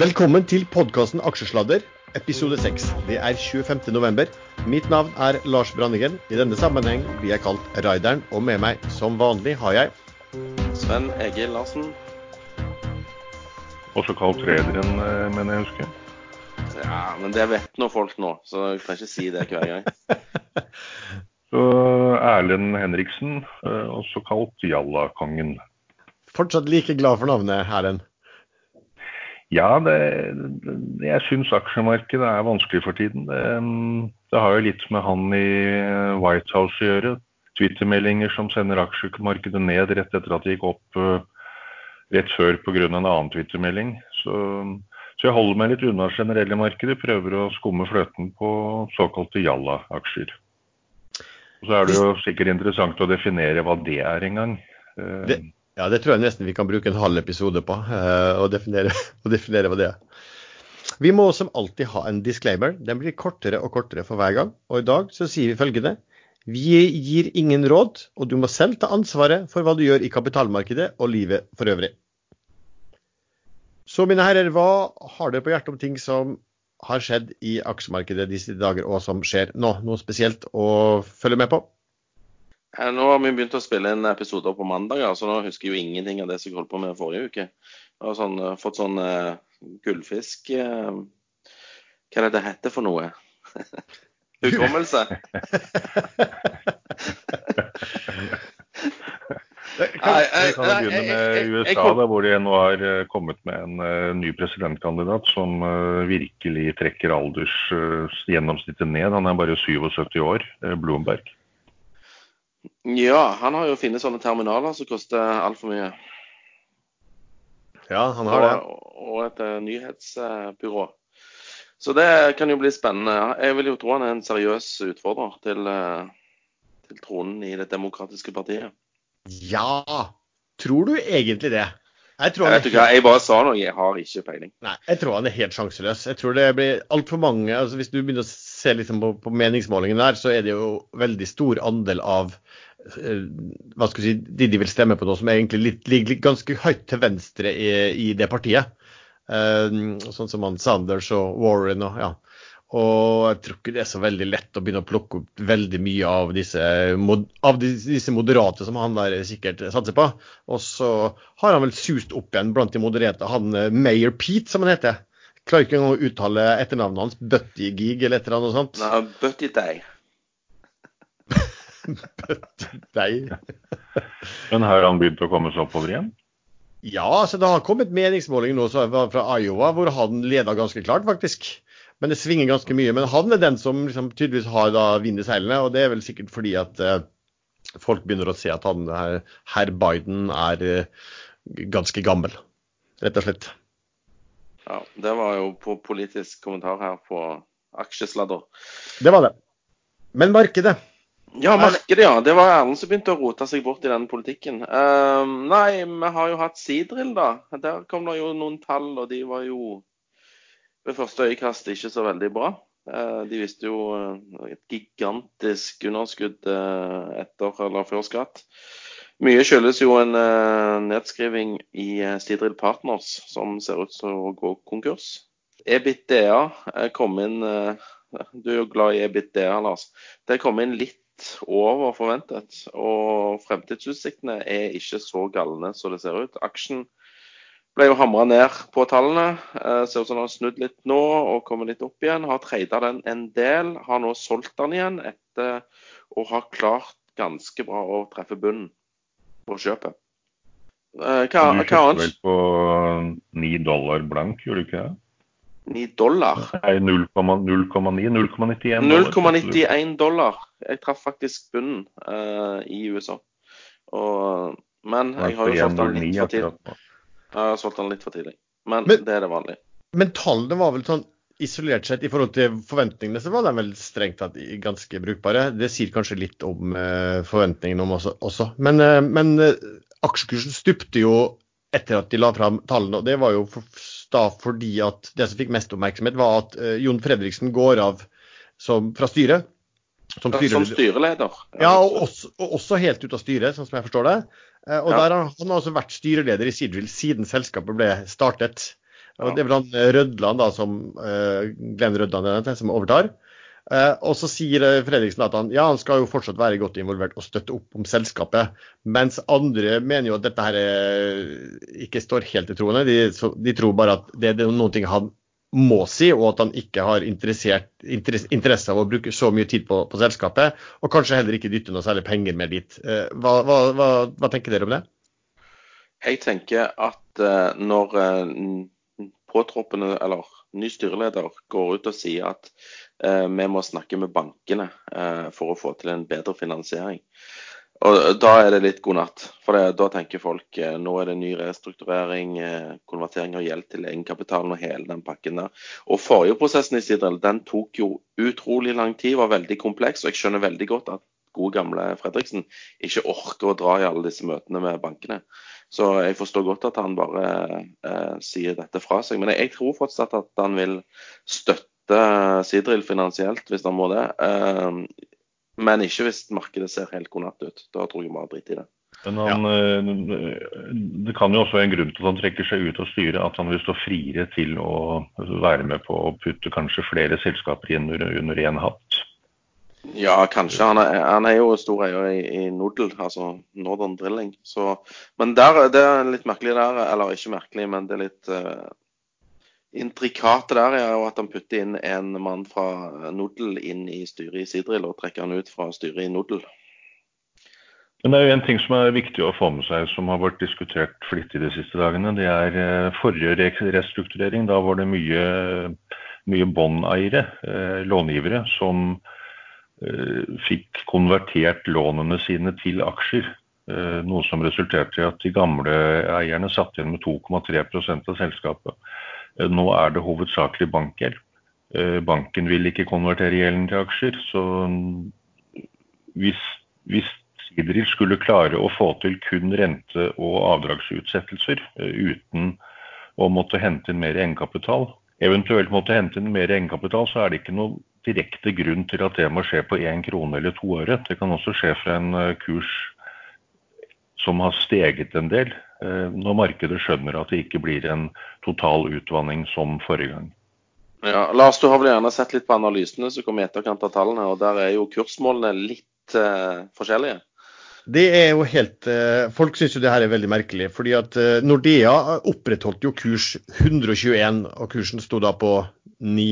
Velkommen til podkasten Aksjesladder, episode 6. Det er 25. november. Mitt navn er Lars Brandingen. I denne sammenheng blir jeg kalt Raideren, og med meg som vanlig har jeg Sven Egil Larsen. Også kalt Rederen, eh, mener jeg husker. Ja, men det vet nå folk nå, så jeg kan ikke si det hver gang. Så Erlend Henriksen, eh, også kalt Jallakongen. Fortsatt like glad for navnet, Erlend. Ja, det, jeg syns aksjemarkedet er vanskelig for tiden. Det, det, har jo litt med han i White House å gjøre. Twitter-meldinger som sender aksjemarkedet ned rett etter at det gikk opp uh, rett før pga. en annen Twitter-melding. Så, så, jeg holder meg litt unna generelle markedet. Prøver å skumme fløten på såkalte jalla-aksjer. Så er det jo sikkert interessant å definere hva det er en gang. Uh, det ja, det tror jeg nesten vi kan bruke en halv episode på, uh, å, definere, å, definere, hva det er. Vi må som alltid ha en disclaimer. Den blir kortere og kortere for hver gang. Og i dag så sier vi følgende. Vi gir ingen råd, og du må selv ta ansvaret for hva du gjør i kapitalmarkedet og livet for øvrig. Så mine herrer, hva har dere på hjertet om ting som har skjedd i aksjemarkedet disse dager, og som skjer nå? Noe spesielt å følge med på? Nå har vi begynt å spille inn episoder på mandager, så nå husker jeg jo ingenting av det som jeg holdt på med forrige uke. Jeg har sånn, eh, fått sånn uh, gullfisk uh, Hva er det det heter for noe? Hukommelse. Vi kan begynne med USA, da, hvor de nå har kommet med en uh, ny presidentkandidat som uh, virkelig trekker aldersgjennomsnittet uh, ned. Han er bare 77 år, Bloomberg. Ja, han har jo funnet sånne terminaler som koster altfor mye. Ja, han har det. Og, og et uh, nyhetsbyrå. Så det kan jo bli spennende. Jeg vil jo tro han er en seriøs utfordrer til, uh, til tronen i Det demokratiske partiet. Ja! Tror du egentlig det? Jeg, tror jeg, helt... jeg bare sa noe, jeg har ikke peiling. Nei, jeg tror han er helt sjanseløs. Jeg tror det blir altfor mange altså Hvis du begynner å se liksom på, på meningsmålingene der, så er det jo veldig stor andel av eh, hva skal si, de de vil stemme på nå, som egentlig ligger ganske høyt til venstre i, i det partiet. Uh, sånn som han Sanders og Warren og ja. Og jeg tror ikke det er så veldig lett å begynne å plukke opp veldig mye av disse, av disse moderate som han der sikkert satser på. Og så har han vel sust opp igjen blant de moderate. Han eh, Mayor Pete, som han heter. Klarer ikke engang å uttale etternavnet hans. Butty eller et eller annet sånt. Nei, Butty Day. Men har han begynt å komme seg oppover igjen? Ja, så det har kommet meningsmålinger nå fra Iowa hvor han leder ganske klart, faktisk. Men det svinger ganske mye. Men han er den som liksom, tydeligvis har da vind i seilene, og det er vel sikkert fordi at eh, folk begynner å se at han, herr Biden er eh, ganske gammel, rett og slett. Ja, det var jo på politisk kommentar her på aksjesladder. Det var det. Men markedet? Ja, markedet, ja. Det var Erlend som begynte å rote seg bort i den politikken. Um, nei, vi har jo hatt Sidril, da. Der kom det jo noen tall, og de var jo ved første øyekast ikke så veldig bra. Eh, de viste jo eh, et gigantisk underskudd eh, etter eller før skatt. Mye skyldes jo en nedskriving i Sidril Partners, som ser ut til å gå konkurs. EBITDA kom inn Du er jo glad i EBITDA, Lars. Det kom inn litt over forventet. Og fremtidsutsiktene er ikke så galne som det ser ut. Aksjen ble jo hamra ned på tallene. Eh, ser ut som den har snudd litt nå og kommer litt opp igjen. Har trada den en del. Har nå solgt den igjen etter å ha klart ganske bra å treffe bunnen på kjøpet. Eh, hva, du kjøpte vel på 9 dollar blank, gjorde du ikke det? 9 dollar? Nei, 0,9? 0,91 dollar. 0,91 dollar. Jeg traff faktisk bunnen uh, i USA. Og, men jeg har jo solgt den litt for tidlig. Jeg har solgt den litt for tidlig, men, men det er det vanlige. Men tallene var vel sånn isolert sett i forhold til forventningene, så var de vel strengt tatt ganske brukbare. Det sier kanskje litt om uh, forventningene om også. også. Men, uh, men uh, aksjekursen stupte jo etter at de la fram tallene, og det var jo for, da fordi at det som fikk mest oppmerksomhet, var at Jon Fredriksen går av som, fra styret. Som, styreleder. som styreleder. Ja, og også, og også, helt ut av styret, sånn som jeg forstår det. Og ja. der har Han har altså vært styreleder i Seadrill siden selskapet ble startet. Og Det er vel han Rødland, da, som uh, Glenn Rødland som overtar. Uh, og så sier Fredriksen at han, ja, han skal jo fortsatt være godt involvert og støtte opp om selskapet. Mens andre mener jo at dette her er, ikke står helt til troende. De, de, tror bare at det, det er noen ting han må si, og at han ikke har interesse av å bruke så mye tid på, på, selskapet. Og kanskje heller ikke dytte noe særlig penger med dit. Hva, hva, hva, hva tenker dere om det? Jeg tenker at når påtroppende eller ny styreleder går ut og sier at uh, vi må snakke med bankene uh, for å få til en bedre finansiering. Og Da er det litt god natt. For det, da tenker folk nå er det ny restrukturering, konvertering av gjeld til egenkapitalen og hele den pakken der. Og Forrige prosessen i Sidrel den tok jo utrolig lang tid, var veldig kompleks. og Jeg skjønner veldig godt at gode gamle Fredriksen ikke orker å dra i alle disse møtene med bankene. Så jeg forstår godt at han bare eh, sier dette fra seg. Men jeg, tror fortsatt at han vil støtte Sidril finansielt, hvis han må det. Eh, men ikke hvis markedet ser helt konatt ut. Da tror jeg bare driter i det. Men han, ja. Eh, det kan jo også være en grunn til at han trekker seg ut av styret, at han vil stå friere til å være med på å putte kanskje flere selskaper inn under én hatt. Ja, kanskje. Han er, han er jo stor eier i, i Nodel, altså Northern Drilling. Så, men der, det er litt merkelig der, eller ikke merkelig, men det er litt uh, intrikate der er jo at han putter inn en mann fra Nodel inn i styret i Sidril, og trekker han ut fra styret i Nodel. Men det er jo en ting som er viktig å få med seg, som har vært diskutert flittig de siste dagene. Det er uh, forrige restrukturering. Da var det mye, mye båndeiere, uh, långivere, som Eh, fikk konvertert lånene sine til aksjer. Eh, noe som resulterte i at de gamle eierne satt igjen med 2,3% av selskapet. Eh, nå er det hovedsakelig bankgjeld. Banken vil ikke konvertere gjelden til aksjer. Så hvis, hvis Sidril skulle klare å få til kun rente- og avdragsutsettelser uten å måtte hente inn mer egenkapital, eventuelt måtte hente inn mer egenkapital, så er det ikke noe direkte grunn til at det må skje på én krone eller to øre. Det kan også skje fra en eh, kurs som har steget en del, eh, når markedet skjønner at det ikke blir en total utvanning som forrige gang. Ja, Lars, du har vel gjerne sett litt på analysene som kom i etterkant av tallene. og Der er jo kursmålene litt uh, forskjellige? Det er jo helt Folk syns jo det her er veldig merkelig. fordi at Nordea opprettholdt jo kurs 121, og kursen sto da på 9.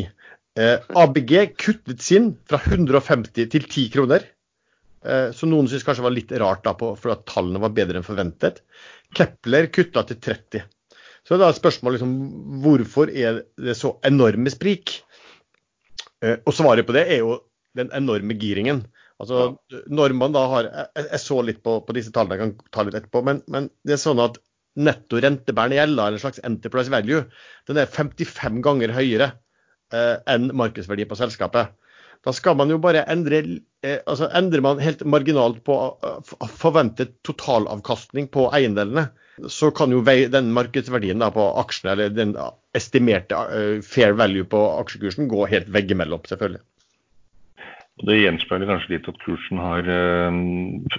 Eh, ABG kuttet sin fra 150 til 10 kroner. Eh, som noen syns kanskje var litt rart, da, på, for at tallene var bedre enn forventet. Kepler kutta til 30. Så da er spørsmålet liksom, hvorfor er det så enorme sprik? Eh, og svaret på det er jo den enorme giringen. Altså, når man da har, Jeg, jeg så litt på, på, disse tallene, jeg kan ta litt etterpå, men, men det er sånn at netto rentebærende gjeld, eller en slags enterprise value, den er 55 ganger høyere enn markedsverdi på selskapet. Da skal man jo bare endre eh, altså Endrer man helt marginalt på eh, forventet totalavkastning på eiendelene, så kan jo den markedsverdien på aksjene, eller den estimerte fair value på aksjekursen, gå helt veggimellom, selvfølgelig. Det gjenspeiler kanskje litt at kursen har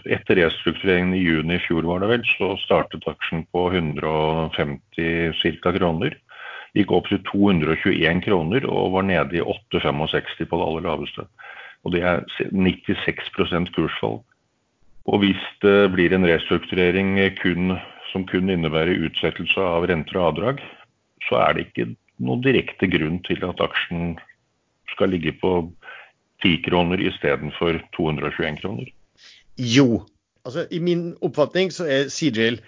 Etter restruktureringen i juni i fjor, var det vel, så startet aksjen på 150 ca. kroner gikk opp til 221 kroner og var nede i 8,65 på det aller laveste. Og det er 96% kursfall. Og hvis det blir en restrukturering kun, som kun innebærer utsettelse av renter og avdrag, så er det ikke noen direkte grunn til at aksjen skal ligge på 10 kroner istedenfor 221 kroner. Jo. Altså, I min oppfatning så er CJL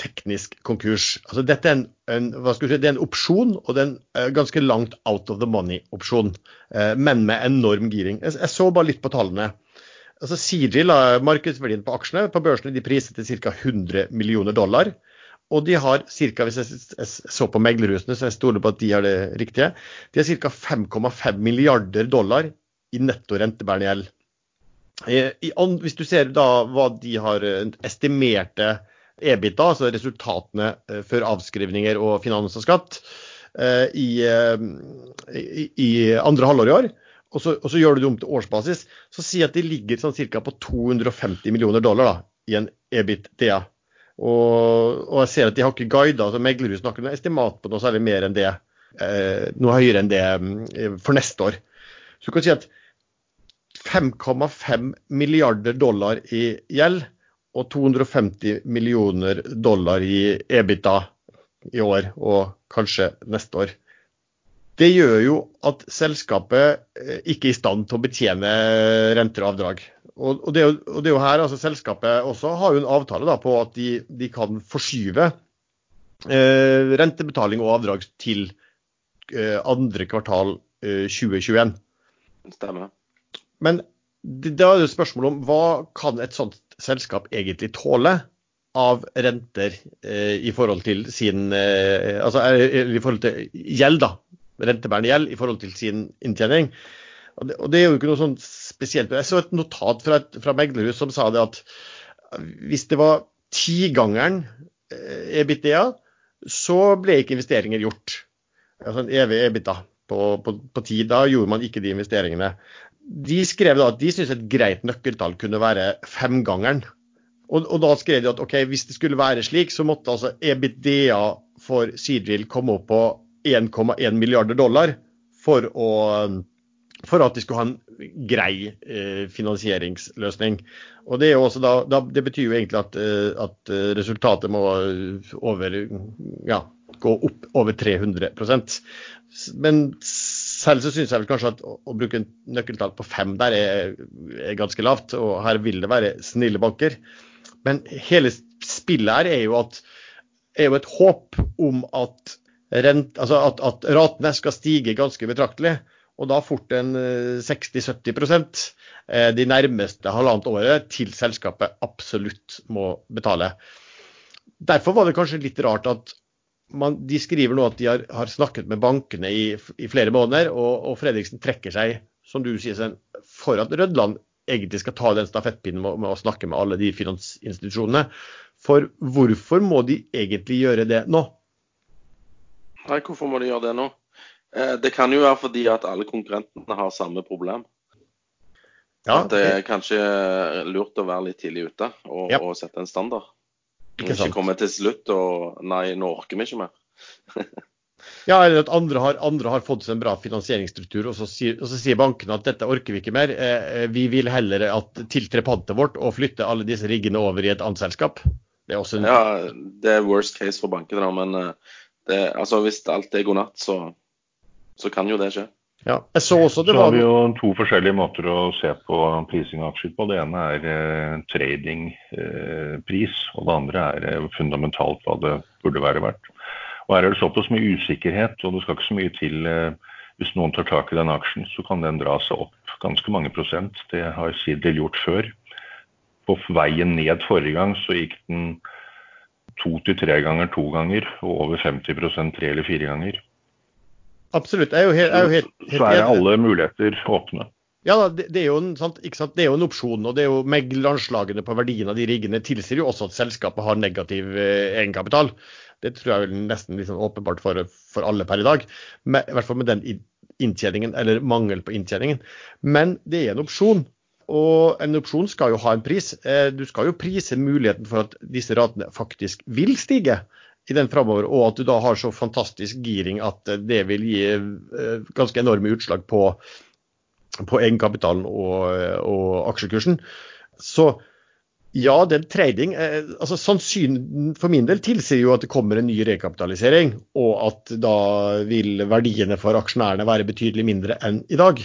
teknisk konkurs. Altså dette er en, en, si, det er en opsjon, og det er en uh, ganske langt out of the money-opsjon, uh, men med enorm giring. Jeg, jeg, så bare litt på tallene. Altså Sigil, markedsverdien på aksjene på børsene, de priser til ca. 100 millioner dollar. Og de har ca. Hvis jeg, jeg, så på meglerhusene, så jeg stoler på at de har det riktige, de har ca. 5,5 milliarder dollar i netto rentebærende gjeld. Hvis du ser da hva de har eh, estimerte EBITDA, altså resultatene eh, før avskrivninger og finans og skatt, eh, eh, i, i, andre halvår i år, og så, og så, gjør du det om til årsbasis, så si at de ligger sånn ca. på 250 millioner dollar da, i en EBITDA. Og, og, jeg ser at de har ikke guida, altså Meglerhus snakker noe estimat på noe særlig mer enn det, eh, noe høyere enn det for neste år. Så du kan si at 5,5 milliarder dollar i gjeld og 250 millioner dollar i EBITDA i år og kanskje neste år. Det gjør jo at selskapet eh, ikke er i stand til å betjene renter og avdrag. Og, det, og det er jo her altså Selskapet også har jo en avtale da, på at de, de kan forskyve eh, rentebetaling og avdrag til eh, andre kvartal eh, 2021. Stemmer. Men da er det spørsmål om hva kan et sånt selskap egentlig tåle av renter eh, i forhold til sin eh, Altså eh, i forhold til gjeld, da. Rentebærende gjeld i forhold til sin inntjening. Og det, og det, er jo ikke noe sånn spesielt. Jeg så et notat fra, fra meglerhus som sa det at hvis det var tigangeren eh, EBITDA, så ble ikke investeringer gjort. Altså en evig EBITDA på, på, på ti. Da gjorde man ikke de investeringene. De skrev da at de syntes et greit nøkkeltall kunne være femgangeren. Og, og, da skrev de at ok, hvis det skulle være slik, så måtte altså EBITDA for Seadrill komme opp på 1,1 milliarder dollar for å for at de skulle ha en grei eh, finansieringsløsning. Og Det, da, da, det, betyr jo egentlig at, eh, at, eh, resultatet må over, ja, gå opp over 300 Men selv så syns jeg vel kanskje at å, å bruke en nøkkeltall på fem der er, er, ganske lavt. Og her vil det være snille banker. Men hele spillet her er jo, at, er jo et håp om at, rent, altså at, at ratene skal stige ganske betraktelig og da fort en 60-70 eh, eh, de nærmeste halvannet året til selskapet absolutt må betale. Derfor var det kanskje litt rart at man, de skriver nå at de har, har snakket med bankene i, i flere måneder, og, og, Fredriksen trekker seg, som du sier, for at Rødland egentlig skal ta den stafettpinnen med, med å snakke med alle de finansinstitusjonene. For hvorfor må de egentlig gjøre det nå? Nei, hvorfor må de gjøre det nå? Eh, det kan jo være fordi at alle konkurrentene har samme problem. Ja, at det er kanskje lurt å være litt tidlig ute og, ja. og sette en standard. Ikke, ikke komme til slutt og Nei, nå orker vi ikke mer. ja, eller at andre har, andre har, fått seg en bra finansieringsstruktur, og så, sier, og så sier bankene at dette orker vi ikke mer. Eh, eh vi vil heller at tiltre pantet vårt og flytte alle disse riggene over i et annet selskap. Det er også en... Ja, det er worst case for bankene, men eh, det, altså, hvis alt er god natt, så så kan jo det skje. Ja, jeg Så også det var... Har vi jo to forskjellige måter å se på prising av aksjer på. Det ene er eh, tradingpris, eh, og det andre er eh, fundamentalt hva det burde være verdt. Og Her er det såpass mye usikkerhet, og det skal ikke så mye til hvis noen tar tak i den aksjen, så kan den dra seg opp ganske mange prosent. Det har Sidel gjort før. På veien ned forrige gang så gikk den to til tre ganger to ganger, og over 50% tre eller fire ganger. Absolutt. Jeg er jo helt, er jo helt, helt Så er alle muligheter åpne. Ja, det, det, er en, sant, det, er jo en, opsjon. og det er jo Megleranslagene på verdien av de riggene tilsier jo også at selskapet har negativ eh, egenkapital. Det tror jeg er nesten liksom åpenbart for, for, alle per i dag. Med, I hvert fall med den inntjeningen, eller mangel på inntjeningen. Men det er en opsjon. Og en opsjon skal jo ha en pris. Eh, du skal jo prise muligheten for at disse ratene faktisk vil stige i den framover, og at du da har så fantastisk giring at eh, det vil gi eh, ganske enorme utslag på, på egenkapitalen og, og, aksjekursen. Så ja, er trading. Eh, altså Sannsyn for min del tilsier jo at det kommer en ny rekapitalisering, og at da vil verdiene for aksjonærene være betydelig mindre enn i dag.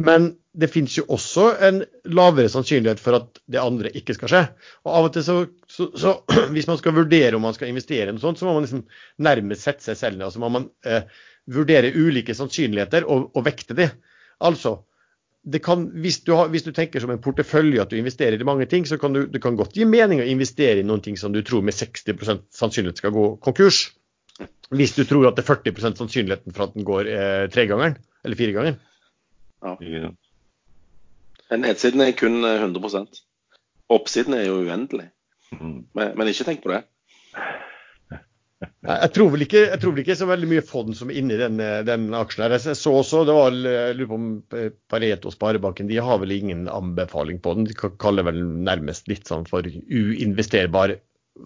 Men det finnes jo også en lavere sannsynlighet for at det andre ikke skal skje. Og av og til så, så, så Hvis man skal vurdere om man skal investere i noe sånt, så må man liksom nærmest sette seg selv ned. Og så må man eh, vurdere ulike sannsynligheter og, og vekte de. Altså, kan, hvis, du har, hvis, du tenker som en portefølje at du investerer i mange ting, så kan du, det kan godt gi mening å investere i noen ting som du tror med 60% sannsynlighet skal gå konkurs. Hvis du tror at det er 40% sannsynligheten for at den går eh, tregangeren eller firegangeren. Ja. Nedsiden er kun 100 eh, Oppsiden er jo uendelig. Mm. Men, men, ikke tenk på det. Jeg tror, vel ikke, jeg tror vel ikke så veldig mye fond som er inni den, eh, den aksjen. her. Jeg så også, det var, jeg lurer på om Pareto Sparebanken de har vel ingen anbefaling på den. De kaller vel nærmest litt sånn for uinvesterbar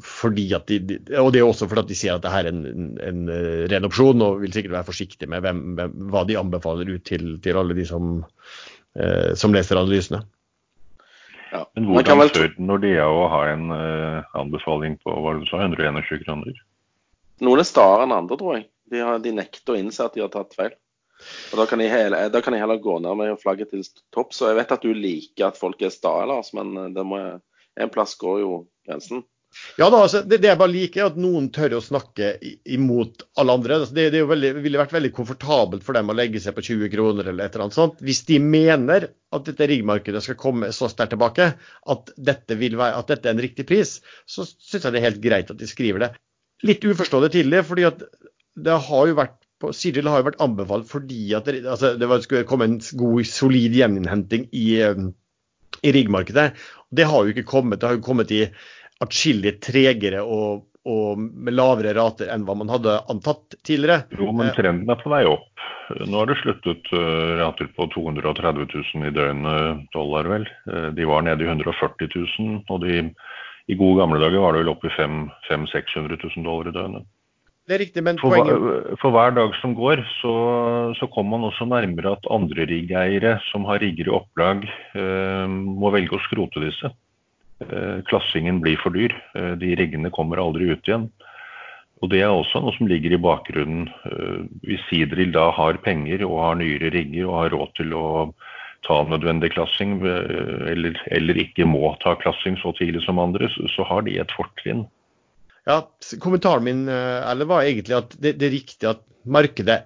fordi at de, de, Og det er også fordi at de sier at det her er en, en, en eh, ren opsjon, og vil sikkert være forsiktige med hvem, hvem, hva de anbefaler ut til, til alle de som, eh, som leser analysene. Ja. Men hvordan vel... tør Nordea å ha en eh, anbefaling på hva du sa, 121 kroner? Noen er staere enn andre, tror jeg. De, har, de nekter å innse at de har tatt feil. Og Da kan jeg, hele, da kan jeg heller gå ned med flagget til topp. Så jeg vet at du liker at folk er sta, Lars, men eh, det må, en plass går jo grensen. Ja da, altså, det, det, jeg bare liker, er at noen tør å snakke imot alle andre. Altså, det, det veldig, ville vært veldig komfortabelt for dem å legge seg på 20 kroner eller et eller annet sånt. Hvis de mener at dette riggmarkedet skal komme så sterkt tilbake at dette, være, at dette, er en riktig pris, så syns jeg det er helt greit at de skriver det. Litt uforståelig tidlig, fordi at det har jo vært på Siril har jo vært anbefalt fordi at det, altså, det skulle komme en god, solid gjeninnhenting i, i riggmarkedet. Det har jo ikke kommet. Det har jo kommet i atskillig tregere og, og, med lavere rater enn hva man hadde antatt tidligere. Jo, men trenden er på vei opp. Nå har det sluttet uh, rater på 230 000 i døgnet dollar, vel. Uh, de var nede i 140 000, og de, i gode gamle dager var det vel oppe i 500 600 000 dollar i døgnet. Det er riktig, men for, poenget... for hver dag som går, så, så kommer man også nærmere at andre riggeiere som har rigger i opplag, eh, må velge å skrote disse. Eh, klassingen blir for dyr. Eh, de riggene kommer aldri ut igjen. Og Det er også noe som ligger i bakgrunnen. Eh, hvis Sidril da har penger og har nyere rigger og har råd til å ta nødvendig klassing, eller, eller ikke må ta klassing så tidlig som andre, så har de et fortrinn. Ja, Kommentaren min eller var egentlig at det, det er riktig at markedet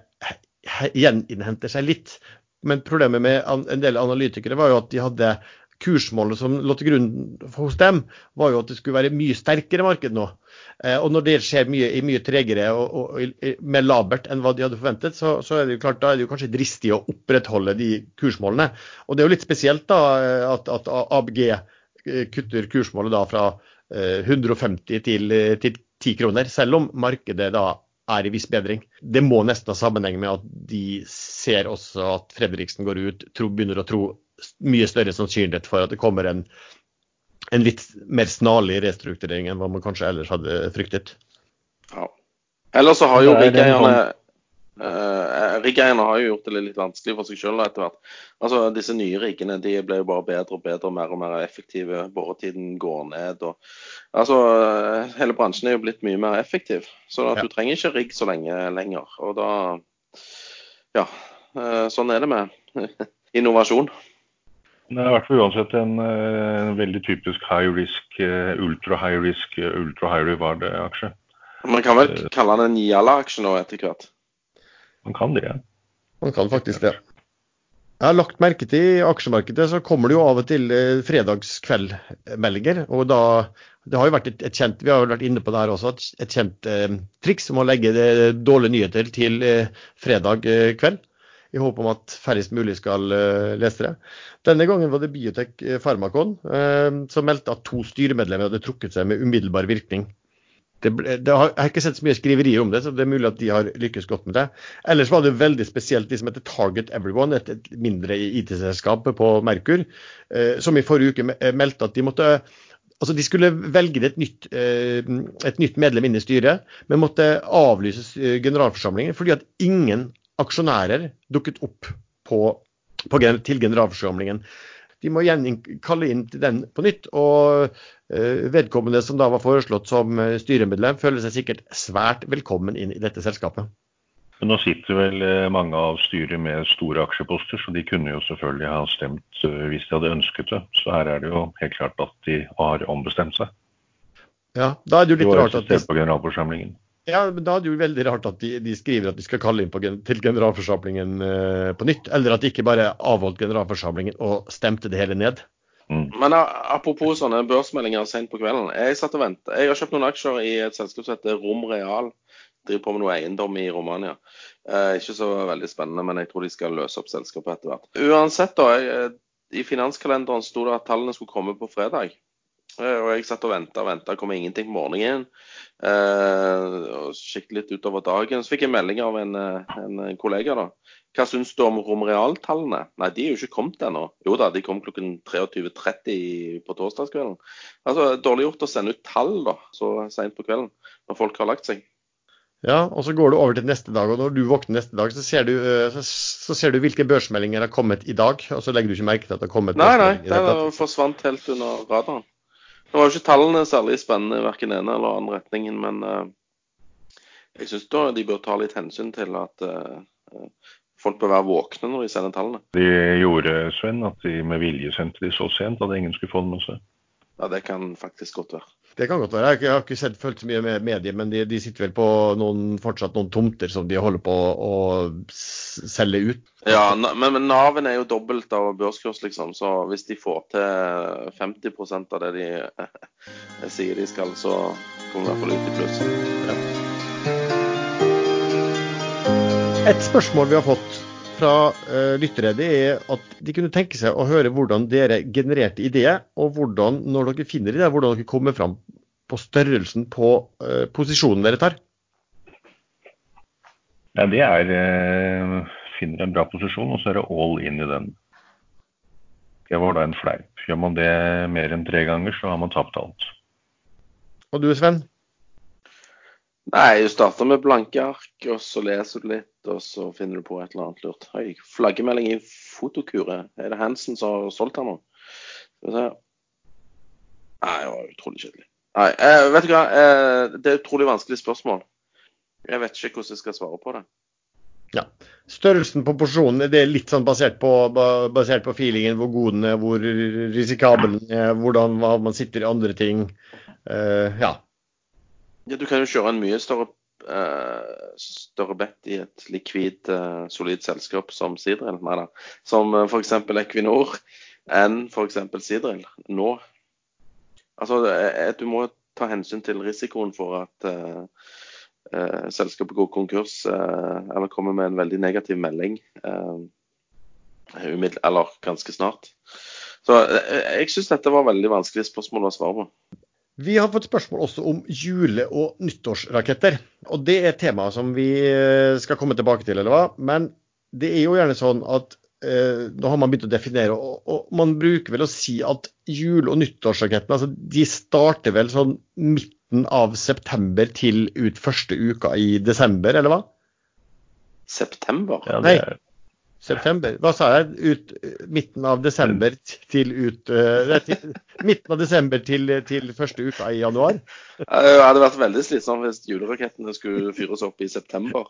gjeninnhenter seg litt. Men problemet med en del analytikere var jo at de hadde kursmålet som lå til grunn hos dem, var jo at det skulle være mye sterkere marked nå. Eh, og når det skjer mye, mye tregere og, og, mer labert enn hva de hadde forventet, så, så, er det jo klart, da er det jo kanskje dristig å opprettholde de kursmålene. Og det er jo litt spesielt da at, at ABG eh, kutter kursmålet da fra 150 eh, til, til 10 kroner, selv om markedet da er i viss bedring. Det må nesten ha sammenheng med at de ser også at Fredriksen går ut, tro, begynner å tro mye større sannsynlighet for at det kommer en, en litt mer snarlig restrukturering enn hva man kanskje ellers hadde fryktet. Ja. Ellers så har jo riggeierne uh, Riggeierne har jo gjort det litt vanskelig for seg selv etter hvert. Altså Disse nye riggene de ble jo bare bedre og bedre og mer og mer effektive. Boretiden går ned. og altså Hele bransjen er jo blitt mye mer effektiv. Så at ja. du trenger ikke rigg så lenge lenger. Og da Ja. Uh, sånn er det med innovasjon. Det er i hvert fall uansett en, eh, en veldig typisk high risk, eh, ultra high risk, eh, ultra high reward-aksje. Man kan vel kalle den en Jala-aksje nå etter hvert? Man kan det, ja. Man kan faktisk det. Jeg har lagt merke til i aksjemarkedet så kommer det jo av og til fredagskveldmeldinger. og da, det har jo vært et, et, kjent, Vi har jo vært inne på det her også, et, et kjent eh, triks om å legge dårlige nyheter til eh, fredag eh, kveld i håp om at færrest mulig skal uh, lese det. Denne gangen var det Biotek eh, Pharmacon uh, som meldte at to styremedlemmer hadde trukket seg med umiddelbar virkning. Det ble, det har, jeg har ikke sett så mye skriverier om det, så det er mulig at de har lykkes godt med det. Ellers var det veldig spesielt de som heter Target Everyone, et, et mindre IT-selskap på Merkur, uh, som i forrige uke meldte at de måtte Altså De skulle velge et nytt, et nytt medlem inn i styret, men måtte avlyse generalforsamlingen fordi at ingen aksjonærer dukket opp på, på, til generalforsamlingen. De må igjen kalle inn til den på nytt. og uh, Vedkommende som da var foreslått som eh, styremedlem, føler seg sikkert svært velkommen inn i dette selskapet. Men nå sitter vel eh, mange av styret med store aksjeposter, så de kunne jo selvfølgelig ha stemt hvis de hadde ønsket det. Så her er det jo helt klart at de har ombestemt seg. Ja, da er det jo litt rart at de... på generalforsamlingen. Ja, men Da er det jo veldig rart at de, de skriver at de skal kalle inn på, til generalforsamlingen uh, på nytt. Eller at de ikke bare avholdt generalforsamlingen og stemte det hele ned. Mm. Men apropos sånne børsmeldinger sent på kvelden. Jeg satt og ventet. Jeg har kjøpt noen aksjer i et selskap som heter Rom Real. Driver på med noe eiendom i Romania. Uh, ikke så veldig spennende, men jeg tror de skal løse opp selskapet etter hvert. Uansett, da. Jeg, I finanskalenderen sto det at tallene skulle komme på fredag. Og jeg satt og venta og venta, kom ingenting på morgenen. Eh, og Kikket litt utover dagen. Så fikk jeg melding av en, eh, en kollega da, Hva syns du om romerealtallene? Nei, de er jo ikke kommet ennå. Jo da, de kom klokken 23.30 på torsdagskvelden. Altså, Dårlig gjort å sende ut tall da, så seint på kvelden, når folk har lagt seg. Ja, og så går du over til neste dag, og når du våkner neste dag, så ser du, eh, så, så ser du hvilke børsmeldinger har kommet i dag, og så legger du ikke merke til at det har kommet Nei, nei, det forsvant helt under radaren. Nå var jo ikke tallene særlig spennende i verken ene eller andre retningen, men uh, jeg syns de bør ta litt hensyn til at eh, folk bør være våkne når de sender tallene. De gjorde, Sven, at de med vilje sendte de så sent at ingen skulle få det med seg. Ja, det kan faktisk godt være. Det kan godt være. Jeg har ikke, sett, fulgt så mye med medier, men de, de sitter vel på noen, fortsatt noen tomter som de holder på å å selge ut. Ja, men, men Naven er jo dobbelt av børskurs, liksom. Så hvis de får til 50% av det de sier de skal, så kommer det i hvert fall ut i pluss. Et spørsmål vi har fått fra uh, lyttere, det er at de kunne tenke seg å høre hvordan dere genererte ideer, og hvordan, når dere finner ideer, hvordan dere kommer fram på størrelsen på uh, posisjonen dere tar. Ja, det er uh, finner en bra posisjon, og så er det all in i den. Det var da en fleip. Gjør man det mer enn tre ganger, så har man tapt alt. Og du Sven? Nei, du starter med blanke ark, og så leser du litt, og så finner du på et eller annet lurt. Oi, flaggermelding i fotokure. Er det Hansen som har solgt den nå? Skal vi se. Nei, det var utrolig kjedelig. Nei, eh, vet du hva. Eh, det er et utrolig vanskelig spørsmål. Jeg vet ikke hvordan jeg skal svare på det. Ja. Størrelsen på porsjonen det er litt sånn basert på, basert på feelingen, hvor god den er, hvor risikabel den er, hvordan man sitter i andre ting. Eh, ja. Ja, du kan jo kjøre en mye større, uh, større bet i et likvid, uh, solid selskap som Sidril. Som uh, f.eks. Equinor enn f.eks. Sidril nå. Altså, du må ta hensyn til risikoen for at uh, eh, selskapet går konkurs eh, eller kommer med en veldig negativ melding. eh, eller ganske snart. Så eh, jeg syns dette var veldig vanskelig spørsmål å svare på. Vi har fått spørsmål også om jule- og nyttårsraketter. Og det er et tema som vi eh, skal komme tilbake til, eller hva. Men det er jo gjerne sånn at eh, nå har man begynt å definere, og, og man bruker vel å si at jule- og nyttårsrakettene altså, de starter vel sånn midten av september til ut første uka i desember, eller hva? September? Ja, det er, September. Hva sa jeg? Ut, midten av desember til ut uh, til, Midten av desember til, til første uka i januar? Det hadde vært veldig slitsomt hvis julerakettene skulle fyres opp i september.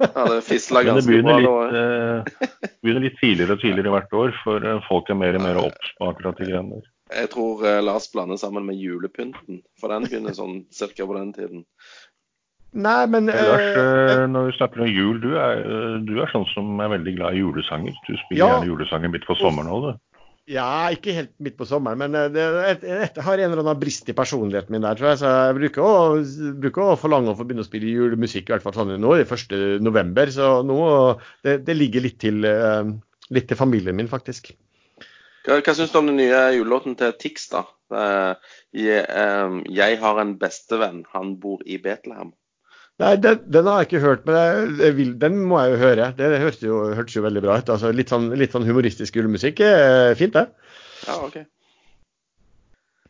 Det hadde fisla det ganske bra. da. litt, eh, begynner litt tidligere og tidligere hvert år, for eh, folk er mer og mer obs på akkurat de greiene der. Jeg tror Lars blander sammen med julepynten, for den begynner sånn cirka på den tiden. Nei, men Lars, eh, eh, når vi snakker om jul, du er, du er sånn som er veldig glad i julesanger. Du spiller Ja. gjerne julesanger midt på sommeren òg, du. Ja, ikke helt midt på sommeren, men jeg det, det, det har en eller annen brist i personligheten min der, tror jeg. Så jeg bruker å, bruker å forlange å få begynne å spille julemusikk, i hvert fall sånn nå i 1. november. Så nå, det, det ligger litt til, litt til familien min, faktisk. Hva, hva syns du om den nye julelåten til Tix, da? Eh, jeg, jeg har en bestevenn, han bor i Betlehem. Nei, den, den har jeg ikke hørt, men jeg, jeg vil, den må jeg jo høre. Det hørtes jo, hørtes jo veldig bra ut. Altså, litt, sånn, litt sånn humoristisk julemusikk er fint, det. Ja, OK.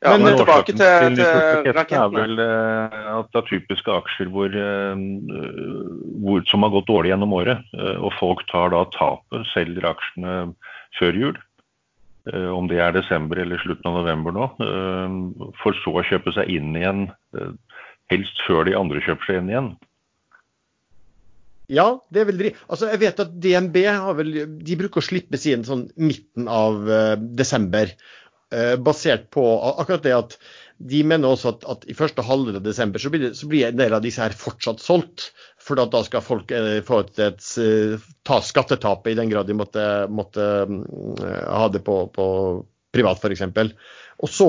Ja, Men, men, eh, tilbake til, til nyttårsraketten er vel eh, at det er typiske aksjer hvor, eh, hvor, som har gått dårlig gjennom året. eh, Og folk tar da tapet, selger aksjene før jul. eh, Om det er desember eller slutten av november nå. eh, For så å kjøpe seg inn igjen, eh, helst før de andre kjøper seg inn igjen. Ja, det er vel dri- Altså, jeg vet at DNB har vel De bruker å slippe sin sånn midten av uh, desember. Uh, basert på akkurat det at de mener også at, at i første halvdel av desember så blir, det, så blir en del av disse her fortsatt solgt. For da skal folk uh, få et, et, ta skattetapet i den grad de måtte, måtte mm, ha det på, på privat, f.eks. Og, så,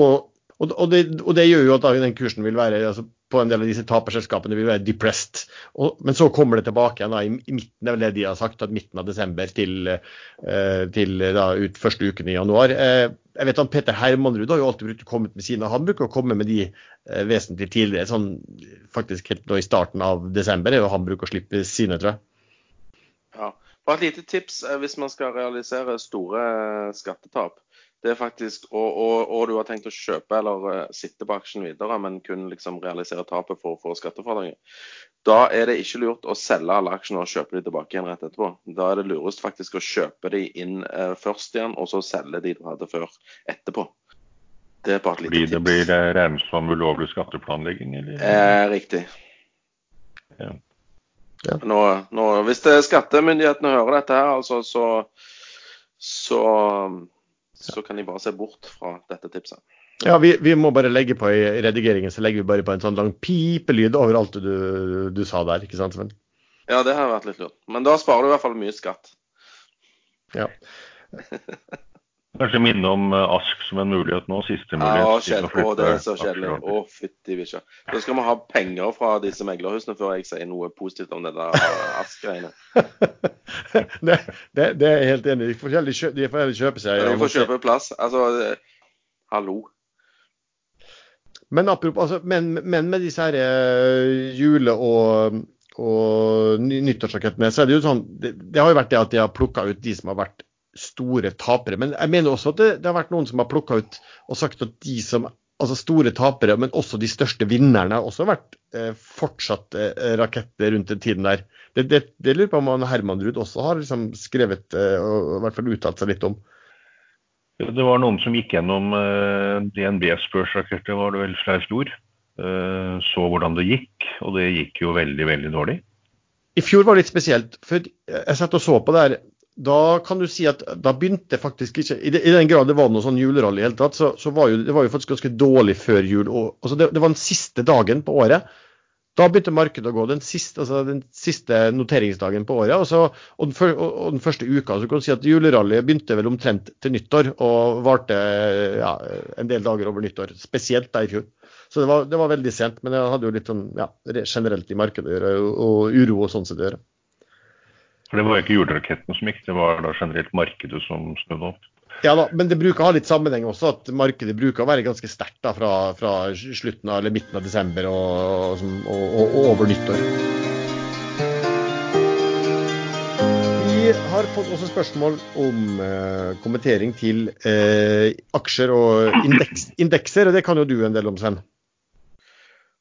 og, og, det, og det gjør jo at den kursen vil være altså, på en del av disse taperselskapene vil være depressed. Og, men så kommer det tilbake igjen da, i, i midten, vel det de har sagt, at midten av desember til, eh, til da, ut første uken i januar. Eh, jeg vet at Peter Hermanrud har jo alltid brukt å komme med sine. Han bruker å komme med de eh, vesentlig tidligere, sånn faktisk helt nå i starten av desember. er jo Han bruker å slippe sine, tror jeg. Ja. Bare et lite tips eh, hvis man skal realisere store eh, skattetap. Det er faktisk, og, og, og du har tenkt å kjøpe eller eh, sitte på aksjen videre, men kun liksom realisere tapet for å få skattefradraget. Da er det ikke lurt å selge alle aksjene og kjøpe de tilbake igjen rett etterpå. Da er det lurest faktisk å kjøpe de inn eh, først igjen, og så selge de du hadde før etterpå. Det er bare et lite tips. det blir eh, regnet som ulovlig skatteplanlegging, eller? Eh, riktig. Ja. Ja. Nå, nå, hvis det skattemyndighetene hører dette her, altså, så, så, så kan de bare se bort fra dette tipset. Ja, vi, vi må bare legge på i redigeringen, så legger vi bare på en sånn lang pipelyd over alt du, du sa der, ikke sant Sven? Ja, det har vært litt lurt. Men da sparer du i hvert fall mye skatt. Ja. Kanskje minne om eh, Ask som en mulighet nå, siste mulighet. Ja, kjell å det er så kjedelig. Å, fytti bikkja. Da skal vi ha penger fra disse meglerhusene før jeg sier noe positivt om det der Ask-greiene. det, det, det er jeg helt enig i. De får heller kjø- de får heller kjøpe seg De får kjøpe plass. Altså, eh, hallo. Men, apropos, altså, men, men med disse her eh, jule- og, og nyttårsrakettene, så er det jo sånn det, det har jo vært det at de har plukka ut de som har vært store tapere. Men jeg mener også at det, det har vært noen som har plukka ut og sagt at de som Altså store tapere, men også de største vinnerne har også vært eh, fortsatt eh, raketter rundt den tiden der. Det, det, det lurer på om han Herman Ruud også har liksom skrevet eh, og i hvert fall uttalt seg litt om. Det var noen som gikk gjennom eh, DNBs børsraketter, var det vel flere stor. Eh, så hvordan det gikk, og det gikk jo veldig, veldig dårlig. I fjor var det litt spesielt, for jeg satt og så på det her. Da kan du si at da begynte faktisk ikke I, den grad det var noe sånn julerally i hele tatt, så, så var jo, det var jo faktisk ganske dårlig før jul. Og, altså det, det var den siste dagen på året. Da begynte markedet å gå. Den siste, altså den siste noteringsdagen på året. Og, så, og, den, og, og den første uka. Så kan du si at julerallyet begynte vel omtrent til nyttår og varte ja, en del dager over nyttår. Spesielt da i fjor. Så det var, det var veldig sent. Men det hadde jo litt sånn ja, generelt i markedet å gjøre, og uro og sånn sett å gjøre. For det var ikke juleraketten som gikk, det var da generelt markedet som snudde opp. Ja da, men det bruker å ha litt sammenheng også, at markedet bruker å være ganske sterkt da, fra, fra slutten av, eller midten av desember og, og, og, og, og over nyttår. Vi har fått også spørsmål om eh, kommentering til eh, aksjer og indeks, indekser, og det kan jo du en del om, Sven.